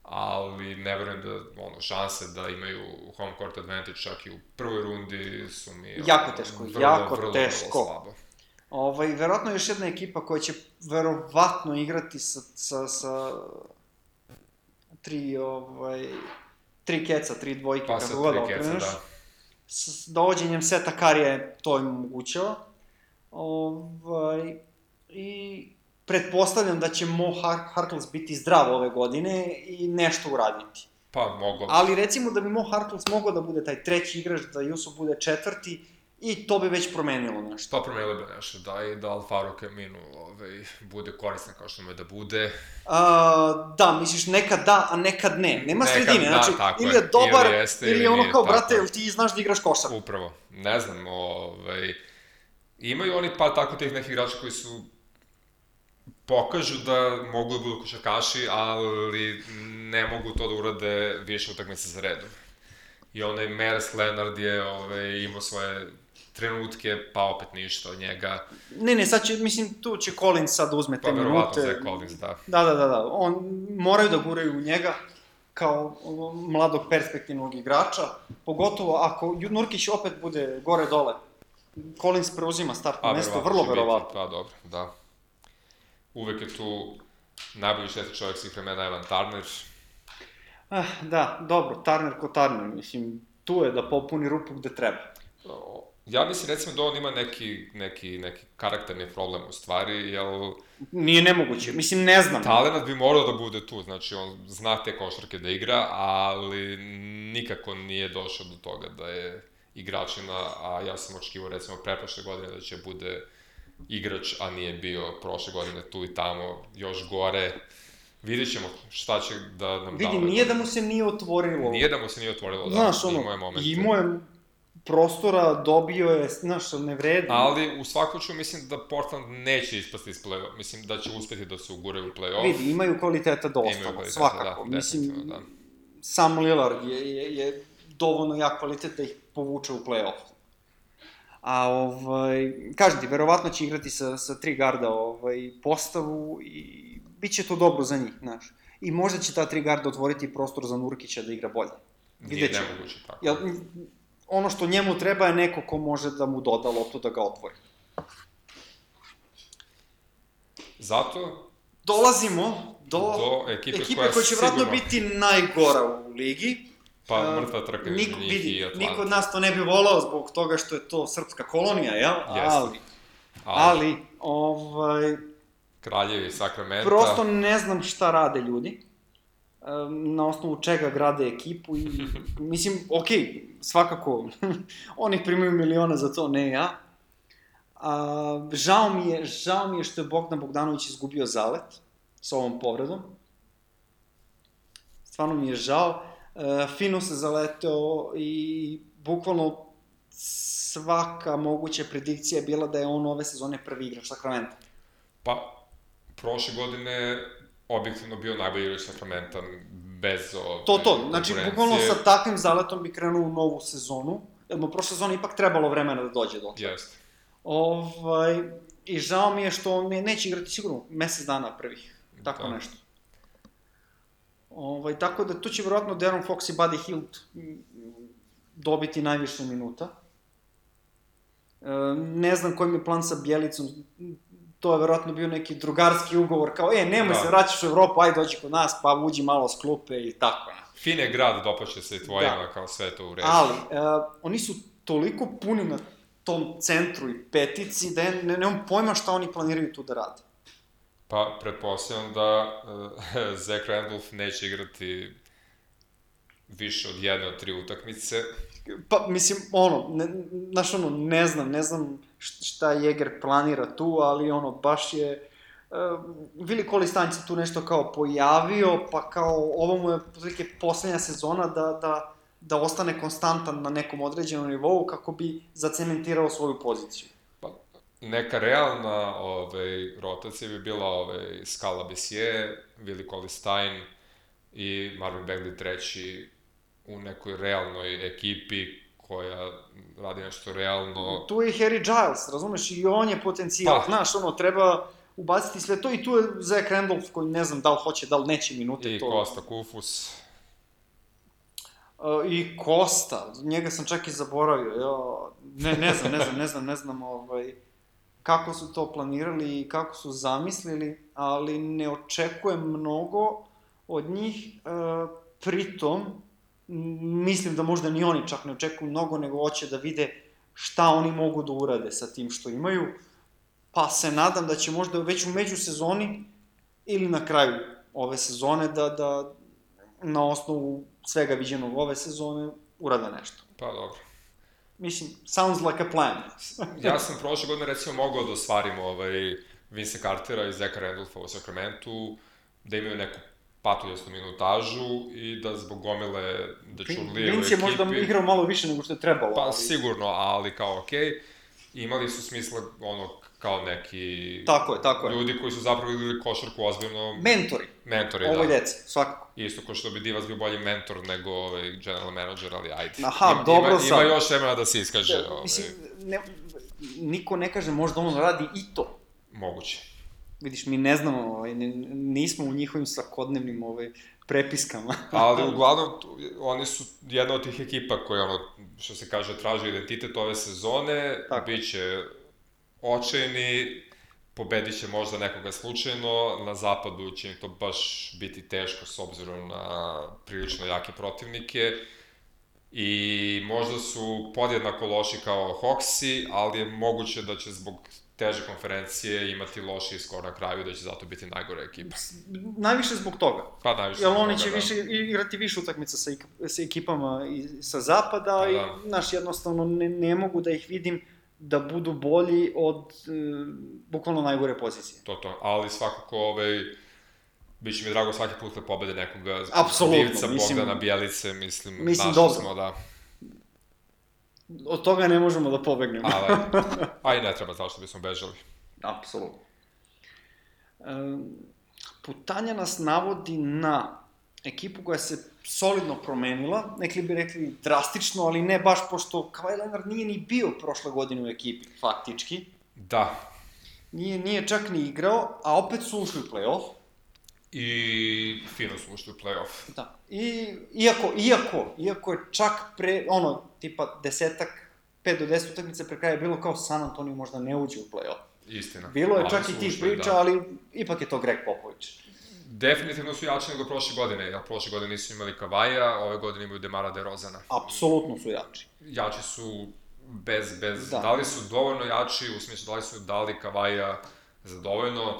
Speaker 2: ali ne verujem da, ono, šanse da imaju home court advantage čak i u prvoj rundi su mi...
Speaker 1: Jako teško, jako teško.
Speaker 2: slabo.
Speaker 1: Ovaj, verovatno još jedna ekipa koja će verovatno igrati sa, sa, sa tri, ovaj, tri keca, tri dvojke,
Speaker 2: Pa
Speaker 1: kako god
Speaker 2: keca,
Speaker 1: okreneš.
Speaker 2: da.
Speaker 1: S dovođenjem seta Karije to im omogućava. Ovaj, I pretpostavljam da će Mo Har Harkless biti zdrav ove godine i nešto uraditi.
Speaker 2: Pa, moglo.
Speaker 1: Ali recimo da bi Mo Harkless mogao da bude taj treći igrač, da Jusuf bude četvrti I to bi već promenilo nešto.
Speaker 2: Pa promenilo bi nešto, da, i da Alfaro Camino ovaj, bude koristan kao što me da bude.
Speaker 1: A, da, misliš nekad da, a nekad ne. Nema
Speaker 2: Nekad
Speaker 1: sredine,
Speaker 2: da,
Speaker 1: znači
Speaker 2: tako
Speaker 1: ili
Speaker 2: je.
Speaker 1: je dobar,
Speaker 2: Ili jeste,
Speaker 1: ili
Speaker 2: ili
Speaker 1: je ono kao,
Speaker 2: tako
Speaker 1: brate,
Speaker 2: je.
Speaker 1: jel ti znaš da igraš košarku?
Speaker 2: Upravo, ne znam, ovaj, imaju oni pa tako tih nekih igrača koji su pokažu da mogu da budu košarkaši, ali ne mogu to da urade više utakmice za redom. I onaj Meres Leonard je ovaj, imao svoje trenutke, pa opet ništa od njega.
Speaker 1: Ne, ne, sad će, mislim, tu će Collins sad uzme
Speaker 2: Pa
Speaker 1: te
Speaker 2: verovatno
Speaker 1: minute.
Speaker 2: Zach Collins, da.
Speaker 1: Da, da, da, da. On, moraju da guraju u njega kao mladog perspektivnog igrača, pogotovo ako Nurkić opet bude gore-dole. Collins preuzima startno
Speaker 2: A,
Speaker 1: mesto,
Speaker 2: verovatno
Speaker 1: vrlo
Speaker 2: će biti,
Speaker 1: verovatno.
Speaker 2: Pa dobro, da. Uvek je tu najbolji šesti čovjek svih vremena Evan Turner.
Speaker 1: Ah, da, dobro, Turner ko Turner, mislim, tu je da popuni rupu gde treba.
Speaker 2: Ja mislim recimo da on ima neki, neki, neki karakterni problem u stvari, jer
Speaker 1: Nije nemoguće, mislim, ne znam.
Speaker 2: talenat bi morao da bude tu, znači on zna te košarke da igra, ali nikako nije došao do toga da je igračina, a ja sam očekivao recimo preprošle godine da će bude igrač, a nije bio prošle godine tu i tamo, još gore. Vidjet ćemo šta će da nam
Speaker 1: Vidi,
Speaker 2: ove
Speaker 1: nije da mu se nije otvorilo.
Speaker 2: Nije da mu se nije otvorilo, da,
Speaker 1: Znaš, ono,
Speaker 2: imao je momente.
Speaker 1: imao je prostora, dobio je, znaš, ne vredi.
Speaker 2: Ali u svakom slučaju mislim da Portland neće ispasti iz play-off. Mislim da će uspeti da se uguraju u play-off.
Speaker 1: Vidi, imaju kvaliteta dosta,
Speaker 2: Imaju kvaliteta,
Speaker 1: svakako.
Speaker 2: da,
Speaker 1: mislim,
Speaker 2: da.
Speaker 1: sam Lillard je, je, je dovoljno jak kvalitet da ih povuče u play-off. A ovaj, kažem ti, verovatno će igrati sa, sa tri garda ovaj, postavu i bit će to dobro za njih, znaš. I možda će ta tri garda otvoriti prostor za Nurkića da igra bolje.
Speaker 2: Nije nemoguće tako.
Speaker 1: Jel, ono što njemu treba je neko ko može da mu doda loptu da ga otvori.
Speaker 2: Zato,
Speaker 1: Dolazimo do,
Speaker 2: Do ekipe koja
Speaker 1: koja će vratno
Speaker 2: sigurno-
Speaker 1: biti najgora u ligi.
Speaker 2: pa
Speaker 1: A,
Speaker 2: mrtva trka
Speaker 1: Niko,
Speaker 2: između njih
Speaker 1: vidi,
Speaker 2: i Atlanta.
Speaker 1: niko od nas to ne bi volao zbog toga što je to srpska kolonija, jel?
Speaker 2: Jeste.
Speaker 1: Ali, ali, ovaj,
Speaker 2: Kraljevi Sakramenta.
Speaker 1: prosto ne znam šta rade ljudi, na osnovu čega grade ekipu i, mislim, okej, svakako, (laughs) oni primaju milione za to, ne ja. A, žao mi je, žao mi je što je Bogdan Bogdanović izgubio zalet sa ovom povredom. Stvarno mi je žao. E, fino se zaleteo i bukvalno svaka moguća predikcija je bila da je on ove sezone prvi igrač Sakramenta.
Speaker 2: Pa, prošle godine objektivno bio najbolji igrač Sakramenta bez ove
Speaker 1: To, to, znači, bukvalno sa takvim zaletom bi krenuo u novu sezonu, jer mu prošle sezone ipak trebalo vremena da dođe do toga.
Speaker 2: Jeste.
Speaker 1: Ovaj, I žao mi je što on ne, neće igrati sigurno mesec dana prvih, tako
Speaker 2: Da.
Speaker 1: nešto. Ovaj, tako da tu će verovatno Darren Fox i Buddy Hield mm, dobiti najviše minuta. E, ne znam koji mi je plan sa Bjelicom, to je verovatno bio neki drugarski ugovor, kao, e, nemoj
Speaker 2: Da.
Speaker 1: se vraćaš u Evropu, ajde dođi kod nas, pa uđi malo s klupe i tako.
Speaker 2: Fin je grad, dopaće se i tvojima,
Speaker 1: Da.
Speaker 2: kao sve to u redu.
Speaker 1: Ali, e, oni su toliko puni na tom centru i petici da ja ne, nemam pojma šta oni planiraju tu da rade.
Speaker 2: Pa, pretpostavljam da (laughs) uh, Zach Randolph neće igrati više od jedne od tri utakmice.
Speaker 1: Pa, mislim, ono, ne, znaš, ono, ne znam, ne znam šta Jeger planira tu, ali ono, baš je... Uh, Vili Kolistanj se tu nešto kao pojavio, pa kao ovo mu je otprilike poslednja sezona da, da, da ostane konstantan na nekom određenom nivou kako bi zacementirao svoju poziciju.
Speaker 2: Pa, neka realna ovaj, rotacija bi bila ovaj, Scala Bessier, Willi Colistein i Marvin Bagley treći u nekoj realnoj ekipi koja radi nešto realno.
Speaker 1: Tu je i Harry Giles, razumeš, i on je potencijal,
Speaker 2: Pa.
Speaker 1: znaš, ono, treba ubaciti sve to i tu je Zach Randolph koji ne znam da li hoće, da li neće minute
Speaker 2: I
Speaker 1: to.
Speaker 2: Costa Kufus.
Speaker 1: Uh, I Kosta, njega sam čak i zaboravio, jo, ne, ne znam, ne znam, ne znam, ne znam, ovaj, kako su to planirali i kako su zamislili, ali ne očekujem mnogo od njih, uh, pritom, mislim da možda ni oni čak ne očekuju mnogo, nego hoće da vide šta oni mogu da urade sa tim što imaju, pa se nadam da će možda već u međusezoni ili na kraju ove sezone da, da na osnovu svega viđenog ove sezone urade nešto.
Speaker 2: Pa dobro.
Speaker 1: Mislim, sounds like a plan. (laughs)
Speaker 2: ja sam prošle godine recimo mogao da ostvarim ovaj Vince Cartera i Zeka Randolfa u Sacramentu, da imaju neku patuljasnu minutažu i da zbog gomile da čurlije u
Speaker 1: je
Speaker 2: ekipi...
Speaker 1: možda igrao malo više nego što je trebalo.
Speaker 2: Pa
Speaker 1: ali...
Speaker 2: sigurno, ali kao okej. Okay, imali su smisla ono kao neki...
Speaker 1: Tako je, tako je.
Speaker 2: Ljudi koji su zapravo igrali košarku ozbiljno...
Speaker 1: Mentori.
Speaker 2: Mentori,
Speaker 1: Ovoj
Speaker 2: da.
Speaker 1: deci, svakako.
Speaker 2: Isto kao što bi Divas bio bolji mentor nego ovaj general manager, ali ajde.
Speaker 1: Aha,
Speaker 2: ima,
Speaker 1: dobro
Speaker 2: ima,
Speaker 1: sad.
Speaker 2: Ima još vremena da se iskaže.
Speaker 1: Da,
Speaker 2: ovaj,
Speaker 1: Mislim, ne, niko ne kaže možda on radi i to.
Speaker 2: Moguće.
Speaker 1: Vidiš, mi ne znamo, ovaj, nismo u njihovim svakodnevnim ovaj, prepiskama.
Speaker 2: Ali (laughs) uglavnom, oni su jedna od tih ekipa koja, ono, što se kaže, traži identitet ove sezone,
Speaker 1: Tako.
Speaker 2: biće očajni, pobedit će možda nekoga slučajno, na zapadu će im to baš biti teško s obzirom na prilično jake protivnike i možda su podjednako loši kao Hawksi, ali je moguće da će zbog teže konferencije imati loši skor na kraju, da će zato biti najgore ekipa.
Speaker 1: Najviše zbog toga.
Speaker 2: Pa najviše.
Speaker 1: Jer
Speaker 2: zbog
Speaker 1: oni će
Speaker 2: da.
Speaker 1: više igrati više utakmica sa, sa ekipama i, sa zapada
Speaker 2: Pa
Speaker 1: i,
Speaker 2: da.
Speaker 1: znaš, jednostavno ne, ne mogu da ih vidim da budu bolji od e, bukvalno najgore pozicije.
Speaker 2: To to, ali svakako ovaj, Biće mi drago svaki put kad pobede nekoga
Speaker 1: Apsolutno,
Speaker 2: Divca,
Speaker 1: mislim-
Speaker 2: Bogdana Bjelice, mislim,
Speaker 1: Mislim,
Speaker 2: našli
Speaker 1: dobro.
Speaker 2: smo da,
Speaker 1: Od toga ne možemo da pobegnemo.
Speaker 2: ali, (laughs) a i ne treba, zašto bismo bežali.
Speaker 1: Apsolutno. E, putanja nas navodi na ekipu koja se solidno promenila, nekli bi rekli drastično, ali ne baš pošto Kawhi Leonard nije ni bio prošle godine u ekipi, faktički.
Speaker 2: Da,
Speaker 1: Nije, nije čak ni igrao, a opet su ušli u play-off.
Speaker 2: i fino smo ušli u play-off.
Speaker 1: Da. I, iako, iako, iako je čak pre, ono, tipa desetak, 5 do 10 utakmice pre kraja je bilo kao San Antonio možda ne uđe u play-off.
Speaker 2: Istina.
Speaker 1: Bilo je čak i tih priča,
Speaker 2: da.
Speaker 1: ali ipak je to Greg Popović.
Speaker 2: Definitivno su jači nego prošle godine, jer prošle godine nisu imali Kavaja, ove godine imaju Demara DeRozana.
Speaker 1: Apsolutno su jači.
Speaker 2: Jači su bez, bez,
Speaker 1: Da.
Speaker 2: da. da li su dovoljno jači, u smislu da li su dali Kavaja za dovoljno,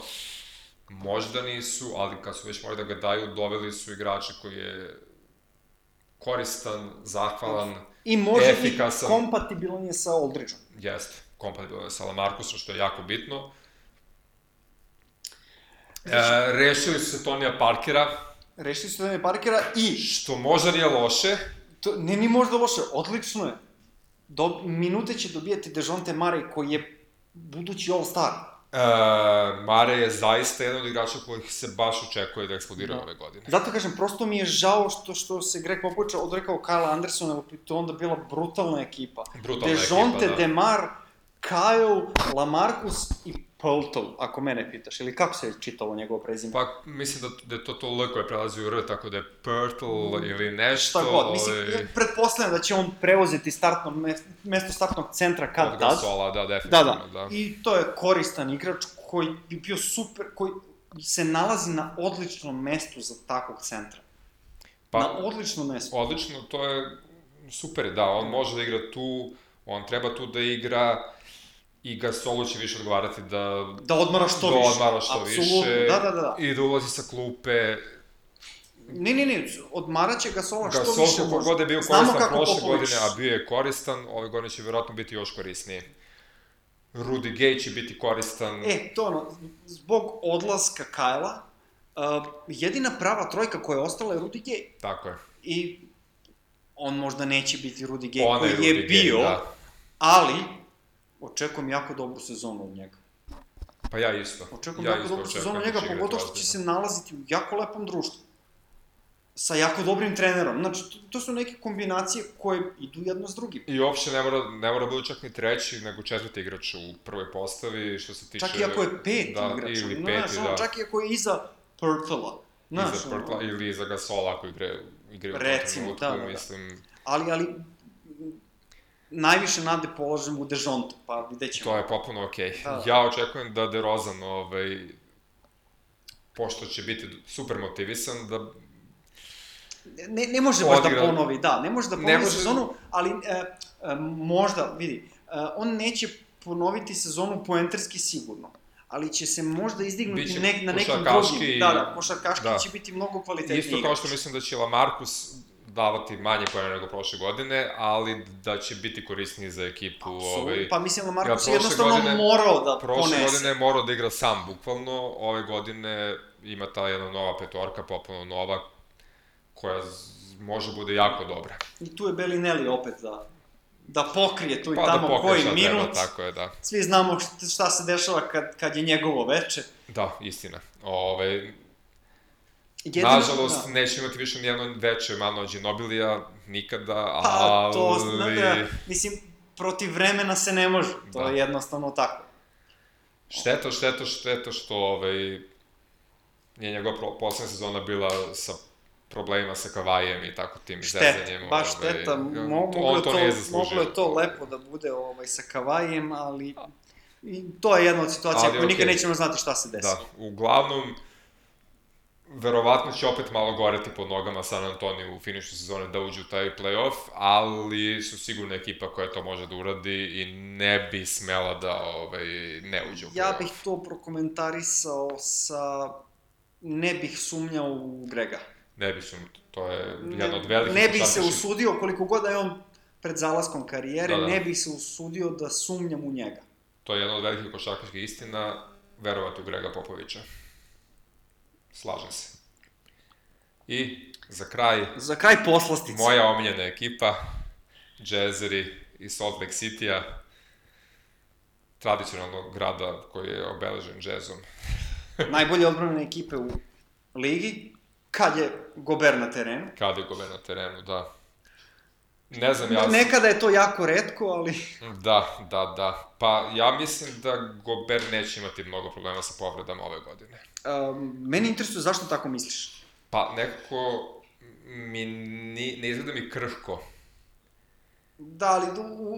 Speaker 2: možda nisu, ali kad su već morali da ga daju, doveli su igrača koji je koristan, zahvalan,
Speaker 1: I može
Speaker 2: Efikasan.
Speaker 1: i kompatibilan je sa Aldridgeom.
Speaker 2: jeste, kompatibilan je sa Lamarcusom, što je jako bitno. E, rešili su se Tonija Parkera,
Speaker 1: Rešili su Tony Parkera i,
Speaker 2: što možda nije loše,
Speaker 1: to, ne ni možda loše, odlično je. Do, minute će dobijati Dejonte Murray koji je budući All-Star.
Speaker 2: E, Mare je zaista jedan od igrača kojih se baš očekuje da eksplodira
Speaker 1: Da.
Speaker 2: ove godine.
Speaker 1: Zato kažem, prosto mi je žao što, što se Greg Popović odrekao Kyle Andersona, to onda bila brutalna ekipa.
Speaker 2: Brutalna
Speaker 1: Dejonte,
Speaker 2: ekipa, da.
Speaker 1: Demar, Kyle, Lamarcus i Poltl, ako mene pitaš. Ili kako se je čitalo njegovo prezime?
Speaker 2: Pa, mislim da, da to to L koje prelazi u R, tako da je Pirtle ili nešto.
Speaker 1: Šta god, mislim,
Speaker 2: ovaj,
Speaker 1: ja pretpostavljam da će on preuzeti startno, mes- mesto startnog centra kad
Speaker 2: od
Speaker 1: tad.
Speaker 2: Gasola, da,
Speaker 1: Da,
Speaker 2: definitivno,
Speaker 1: da.
Speaker 2: da.
Speaker 1: I to je koristan igrač koji bi bio super, koji se nalazi na odličnom mestu za takvog centra.
Speaker 2: Pa,
Speaker 1: Na odličnom mestu.
Speaker 2: odlično, to je super, da, on može da igra tu, on treba tu da igra i Gasolu će više odgovarati da
Speaker 1: Da odmara što
Speaker 2: da
Speaker 1: više.
Speaker 2: odmara što
Speaker 1: Apsolutno,
Speaker 2: više
Speaker 1: Da, da, da, da.
Speaker 2: i da ulazi sa klupe.
Speaker 1: Ne, ne, ne, odmaraće Gasola što
Speaker 2: Gasol
Speaker 1: više
Speaker 2: koliko
Speaker 1: može.
Speaker 2: god je bio koristan prošle
Speaker 1: Popović-
Speaker 2: godine, a bio je koristan, ove godine će vjerojatno biti još korisniji. Rudy Gay će biti koristan.
Speaker 1: E, to ono, zbog odlaska Kajla, uh, jedina prava trojka koja je ostala je Rudy Gay.
Speaker 2: Tako je.
Speaker 1: I on možda neće biti Rudy Gay
Speaker 2: On
Speaker 1: koji je,
Speaker 2: Rudy Gay,
Speaker 1: bio,
Speaker 2: da.
Speaker 1: ali očekujem jako dobru sezonu od njega.
Speaker 2: Pa ja isto.
Speaker 1: Očekujem
Speaker 2: ja
Speaker 1: jako
Speaker 2: isto
Speaker 1: dobru sezonu od
Speaker 2: da
Speaker 1: njega, pogotovo što će se nalaziti u jako lepom društvu. Sa jako dobrim trenerom. Znači, to, to su neke kombinacije koje idu jedno s drugim.
Speaker 2: I uopšte ne mora, ne mora bude čak ni treći, nego četvrti igrač u prvoj postavi, što se tiče...
Speaker 1: Čak i ako je peti
Speaker 2: da,
Speaker 1: igrač.
Speaker 2: Ili peti,
Speaker 1: znaš, ono,
Speaker 2: da.
Speaker 1: Čak i ako je iza Pirtla. Znaš,
Speaker 2: iza Pirtla,
Speaker 1: ono,
Speaker 2: ili iza Gasola ako igre, igre u tom
Speaker 1: Recimo,
Speaker 2: trenutku,
Speaker 1: da, da, da.
Speaker 2: mislim,
Speaker 1: ali, ali najviše nade polažem u Dejonte, pa vidjet ćemo.
Speaker 2: to je potpuno okej.
Speaker 1: Da, da.
Speaker 2: Ja očekujem da DeRozan, ovaj, pošto će biti super motivisan, da
Speaker 1: Ne, ne može baš da ponovi, da, ne može da
Speaker 2: Ne
Speaker 1: ponovi
Speaker 2: može-
Speaker 1: sezonu, ali e, e, možda, vidi, e, on neće ponoviti sezonu poenterski sigurno, ali će se možda izdignuti
Speaker 2: Biće
Speaker 1: nek, na nekim drugim,
Speaker 2: i-
Speaker 1: da, da, košarkaški
Speaker 2: da.
Speaker 1: će biti mnogo kvalitetniji
Speaker 2: isto kao što mislim da će Lamarcus davati manje pojene nego prošle godine, ali da će biti korisniji za ekipu. Ovaj,
Speaker 1: Pa mislim,
Speaker 2: Ja,
Speaker 1: Markus je
Speaker 2: prošle
Speaker 1: jednostavno
Speaker 2: godine-
Speaker 1: morao da
Speaker 2: Prošle
Speaker 1: ponese.
Speaker 2: godine je morao da igra sam, bukvalno. Ove godine ima ta jedna nova petorka, popuno nova, koja može bude jako dobra.
Speaker 1: I tu je Bellinelli opet da, da pokrije tu i
Speaker 2: Pa
Speaker 1: tamo
Speaker 2: da
Speaker 1: koji minut.
Speaker 2: treba, tako je, da.
Speaker 1: Svi znamo šta, šta se dešava kad, kad je njegovo veče.
Speaker 2: Da, istina. Ove,
Speaker 1: Jedino,
Speaker 2: nažalost,
Speaker 1: da.
Speaker 2: neće imati više nijedno veće mano Ginobilija, nikada,
Speaker 1: Pa,
Speaker 2: ali...
Speaker 1: to, zna da, mislim, protiv vremena se ne može. To
Speaker 2: Da.
Speaker 1: je jednostavno tako.
Speaker 2: Šteta, šteta, šteta što ovaj, je njegova poslednja sezona bila sa problemima sa Kavajem i tako tim
Speaker 1: Šteta, baš
Speaker 2: ovaj,
Speaker 1: šteta. Mo, moglo, je to,
Speaker 2: zaslužio.
Speaker 1: moglo je to lepo da bude ovaj, sa Kavajem, ali i to je jedna od situacija
Speaker 2: Ali
Speaker 1: koju nikad
Speaker 2: okej.
Speaker 1: nećemo znati šta se desi.
Speaker 2: Da, uglavnom, verovatno će opet malo goreti pod nogama San Antonio u finišu sezone da uđu u taj playoff, ali su sigurno ekipa koja to može da uradi i ne bi smela da ovaj, ne uđe u playoff.
Speaker 1: Ja bih to prokomentarisao sa ne bih sumnjao u Grega.
Speaker 2: Ne bi su, to je jedna od velikih
Speaker 1: ne bih se usudio, koliko god da je on pred zalaskom karijere,
Speaker 2: Da, da.
Speaker 1: ne bih se usudio da sumnjam u njega.
Speaker 2: To je jedna od velikih košarkaških istina, verovati u Grega Popovića. Slažem se. I za kraj,
Speaker 1: Za kraj poslastice.
Speaker 2: moja omiljena ekipa, Jazzeri iz Salt Lake City-a, tradicionalnog grada koji je obeležen jazzom. (laughs)
Speaker 1: Najbolje odbranjene ekipe u ligi, kad je Gober na terenu.
Speaker 2: Kada je Gober na terenu, da. Ne znam, ja...
Speaker 1: Nekada je to jako redko, ali...
Speaker 2: Da, da, da. Pa ja mislim da Gober neće imati mnogo problema sa povredama ove godine.
Speaker 1: Um, meni interesuje zašto tako misliš.
Speaker 2: Pa nekako mi ni, ne izgleda mi krhko.
Speaker 1: Da, ali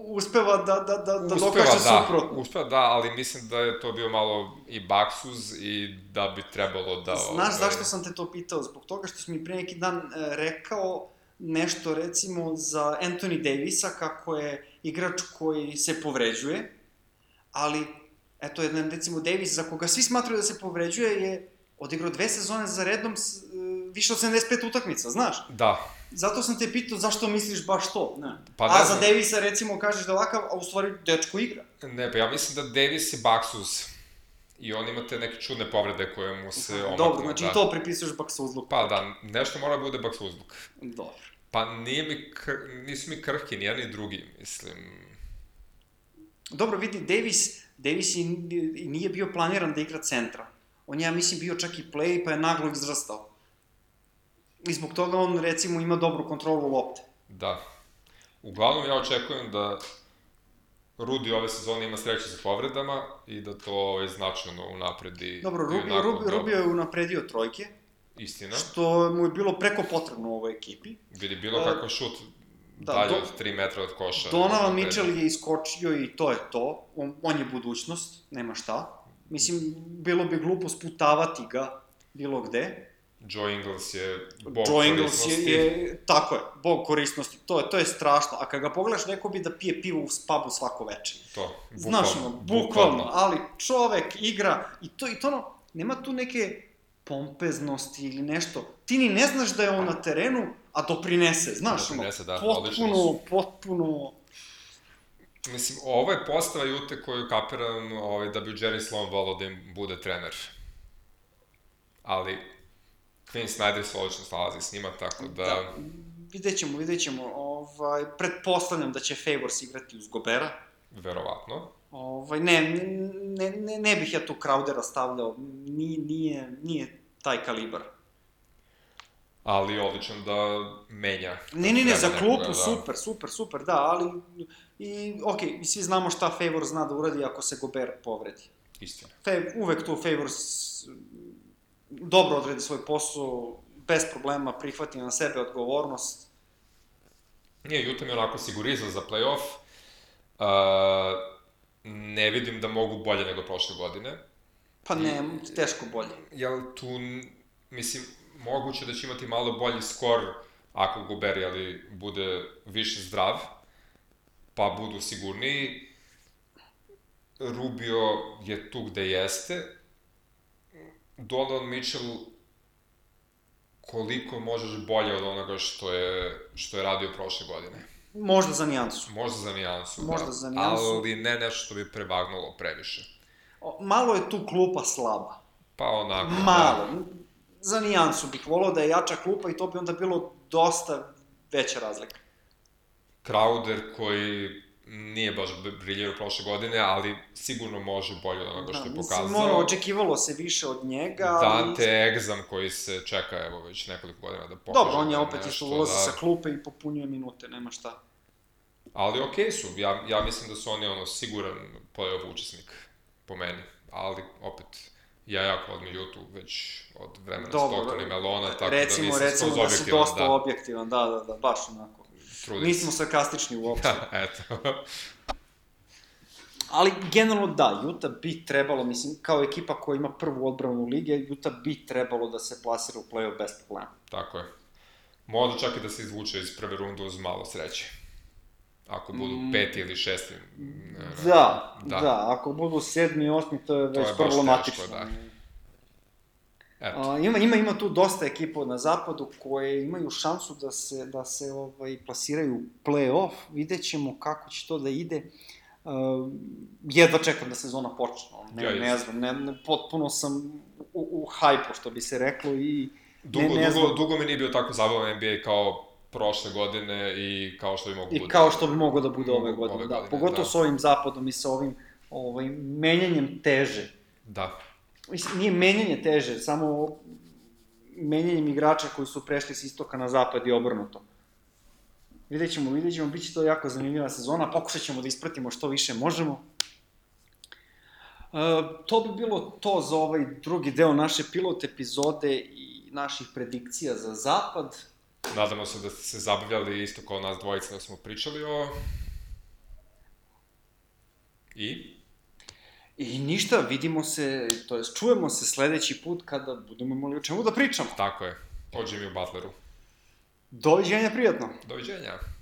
Speaker 1: uspeva da, da, da, da
Speaker 2: Uspeva,
Speaker 1: dokaže
Speaker 2: da,
Speaker 1: suprotno.
Speaker 2: uspeva da, ali mislim da je to bio malo i baksuz i da bi trebalo da...
Speaker 1: Znaš
Speaker 2: ovaj,
Speaker 1: zašto sam te to pitao? Zbog toga što si mi pre neki dan e, rekao nešto recimo za Anthony Davisa kako je igrač koji se povređuje, ali eto jedan recimo Davis za koga svi smatraju da se povređuje je odigrao dve sezone za redom s, e, više od 75 utakmica, znaš?
Speaker 2: Da,
Speaker 1: Zato sam te pitao zašto misliš baš to. Ne.
Speaker 2: Pa ne
Speaker 1: A za
Speaker 2: znam.
Speaker 1: Davisa recimo kažeš da je ovakav, a u stvari dečko igra.
Speaker 2: ne, pa ja mislim da Davis je baksuz i on ima te neke čudne povrede koje mu se omaknu.
Speaker 1: Dobro, znači
Speaker 2: da.
Speaker 1: i to pripisuješ Baksuzluku.
Speaker 2: Pa da, nešto mora da bude baksuzluk.
Speaker 1: Dobro.
Speaker 2: Pa nije mi, kr... nisu mi krhki, ni jedan ni drugi, mislim.
Speaker 1: Dobro, vidi, Davis, Davis i, nije bio planiran da igra centra. On je, ja mislim, bio čak i play, pa je naglo izrastao. I zbog toga on, recimo, ima dobru kontrolu lopte.
Speaker 2: Da. Uglavnom ja očekujem da Rudi ove sezone ima sreće sa povredama i da to ovaj, značajno unapredi.
Speaker 1: Dobro, Rubio, Rubio. Rubio je unapredio trojke,
Speaker 2: Istina.
Speaker 1: što mu je bilo preko potrebno u ovoj ekipi.
Speaker 2: Vidi bilo
Speaker 1: E,
Speaker 2: kakav šut
Speaker 1: da,
Speaker 2: dalje
Speaker 1: do-
Speaker 2: od 3 metra od koša.
Speaker 1: Donovan
Speaker 2: Unapredi.
Speaker 1: Mitchell je iskočio i to je to. On, on je budućnost, nema šta. Mislim, bilo bi glupo sputavati ga bilo gde.
Speaker 2: Joe Ingles je bog
Speaker 1: Joe Ingles je, je, tako je, bog korisnosti, to je, to je strašno. A kad ga pogledaš, neko bi da pije pivo u pubu svako veče.
Speaker 2: To,
Speaker 1: Znaš, ono, bukvalno, ali čovek igra, i to, i to ono, nema tu neke pompeznosti ili nešto. Ti ni ne znaš da je on na terenu, a doprinese, znaš,
Speaker 2: Doprinese, da,
Speaker 1: ono, potpuno, potpuno,
Speaker 2: Mislim, ovo je postava Jute koju kapiram ovaj, da bi Jerry Sloan volao da im bude trener. Ali, Quinn Snyder se odlično snalazi s njima, tako da...
Speaker 1: da, vidjet ćemo, vidjet ćemo, ovaj, pretpostavljam da će Favors igrati uz Gobera,
Speaker 2: Verovatno.
Speaker 1: Ovaj, ne, ne, ne, ne bih ja tu Crowdera stavljao, nije, nije, nije taj kalibar.
Speaker 2: Ali odličan da menja.
Speaker 1: Ne, ne, ne, za
Speaker 2: Treba
Speaker 1: klupu,
Speaker 2: nekoga, da.
Speaker 1: super, super, super, da, ali, i, okej, i svi znamo šta Favor zna da uradi ako se Gober povredi.
Speaker 2: Istina.
Speaker 1: Fe, uvek tu Favors dobro odredi svoj posao, bez problema prihvati na sebe odgovornost.
Speaker 2: Nije, Utah mi je onako sigurizan za playoff. Uh, ne vidim da mogu bolje nego prošle godine.
Speaker 1: Pa ne, teško bolje.
Speaker 2: Jel tu, mislim, moguće da će imati malo bolji skor ako Gobert, ali bude više zdrav, pa budu sigurniji. Rubio je tu gde jeste. Donovan Mitchell koliko možeš bolje od onoga što je, što je radio prošle godine.
Speaker 1: Možda za nijansu.
Speaker 2: Možda za nijansu,
Speaker 1: Možda
Speaker 2: da.
Speaker 1: za nijansu.
Speaker 2: Ali ne nešto što bi prevagnulo previše.
Speaker 1: Malo je tu klupa slaba.
Speaker 2: Pa onako,
Speaker 1: Malo. Za nijansu bih volao da je jača klupa i to bi onda bilo dosta veća razlika.
Speaker 2: Crowder koji nije baš briljirao prošle godine, ali sigurno može bolje od onoga što je
Speaker 1: Da, mislim,
Speaker 2: pokazao.
Speaker 1: ono, očekivalo se više od njega, ali...
Speaker 2: Dante Exam koji se čeka evo već nekoliko godina da pokaže.
Speaker 1: Dobro, on je
Speaker 2: da
Speaker 1: opet isto ulazi
Speaker 2: da.
Speaker 1: sa klupe i popunjuje minute, nema šta.
Speaker 2: Ali okej su, ja, ja mislim da su oni ono siguran playoff učesnik po meni, ali opet ja jako volim Jutu već od vremena
Speaker 1: Dobro,
Speaker 2: i Melona, tako
Speaker 1: recimo,
Speaker 2: da nisam
Speaker 1: recimo
Speaker 2: skroz
Speaker 1: da si
Speaker 2: objektivan,
Speaker 1: dosta
Speaker 2: da,
Speaker 1: objektivan, da, da, da, baš onako.
Speaker 2: trudim
Speaker 1: Nismo sarkastični uopšte. (laughs)
Speaker 2: Da, eto. (laughs)
Speaker 1: Ali generalno da, Utah bi trebalo, mislim, kao ekipa koja ima prvu odbranu lige, Utah bi trebalo da se plasira u play-off bez problema.
Speaker 2: Tako je. Možda čak i da se izvuče iz prve runde uz malo sreće. Ako budu
Speaker 1: Mm.
Speaker 2: peti ili šesti.
Speaker 1: Da, da, da, ako budu sedmi i osmi, to je
Speaker 2: To
Speaker 1: već
Speaker 2: je baš
Speaker 1: problematično.
Speaker 2: teško, da. Eto,
Speaker 1: A, ima, ima, ima tu dosta ekipa na zapadu koje imaju šansu da se, da se ovaj, plasiraju u play-off. Vidjet ćemo kako će to da ide. Uh, jedva čekam da sezona počne. Ne,
Speaker 2: Ja
Speaker 1: ne znam, ne, ne, potpuno sam u, u hajpu, što bi se reklo, i
Speaker 2: dugo,
Speaker 1: ne, ne
Speaker 2: dugo,
Speaker 1: znam.
Speaker 2: dugo mi nije bio tako zabavan NBA kao prošle godine i kao što bi mogu
Speaker 1: I
Speaker 2: bude.
Speaker 1: kao što bi moglo da bude ove godine,
Speaker 2: ove
Speaker 1: da.
Speaker 2: godine,
Speaker 1: Pogotovo
Speaker 2: da.
Speaker 1: s ovim zapadom i sa ovim ovaj, menjanjem teže.
Speaker 2: Da,
Speaker 1: Mislim, nije menjanje teže, samo menjanjem igrača koji su prešli s istoka na zapad i obrnuto. Vidjet ćemo, vidjet ćemo, bit će to jako zanimljiva sezona, pokušat ćemo da ispratimo što više možemo. E, to bi bilo to za ovaj drugi deo naše pilot epizode i naših predikcija za zapad.
Speaker 2: Nadamo se da ste se zabavljali isto kao nas dvojica da smo pričali o... I?
Speaker 1: I ništa, vidimo se, to jest čujemo se sledeći put kada budemo imali o čemu da pričamo.
Speaker 2: Tako je, o Jimmy Butleru.
Speaker 1: Doviđenja, prijatno!
Speaker 2: Doviđenja.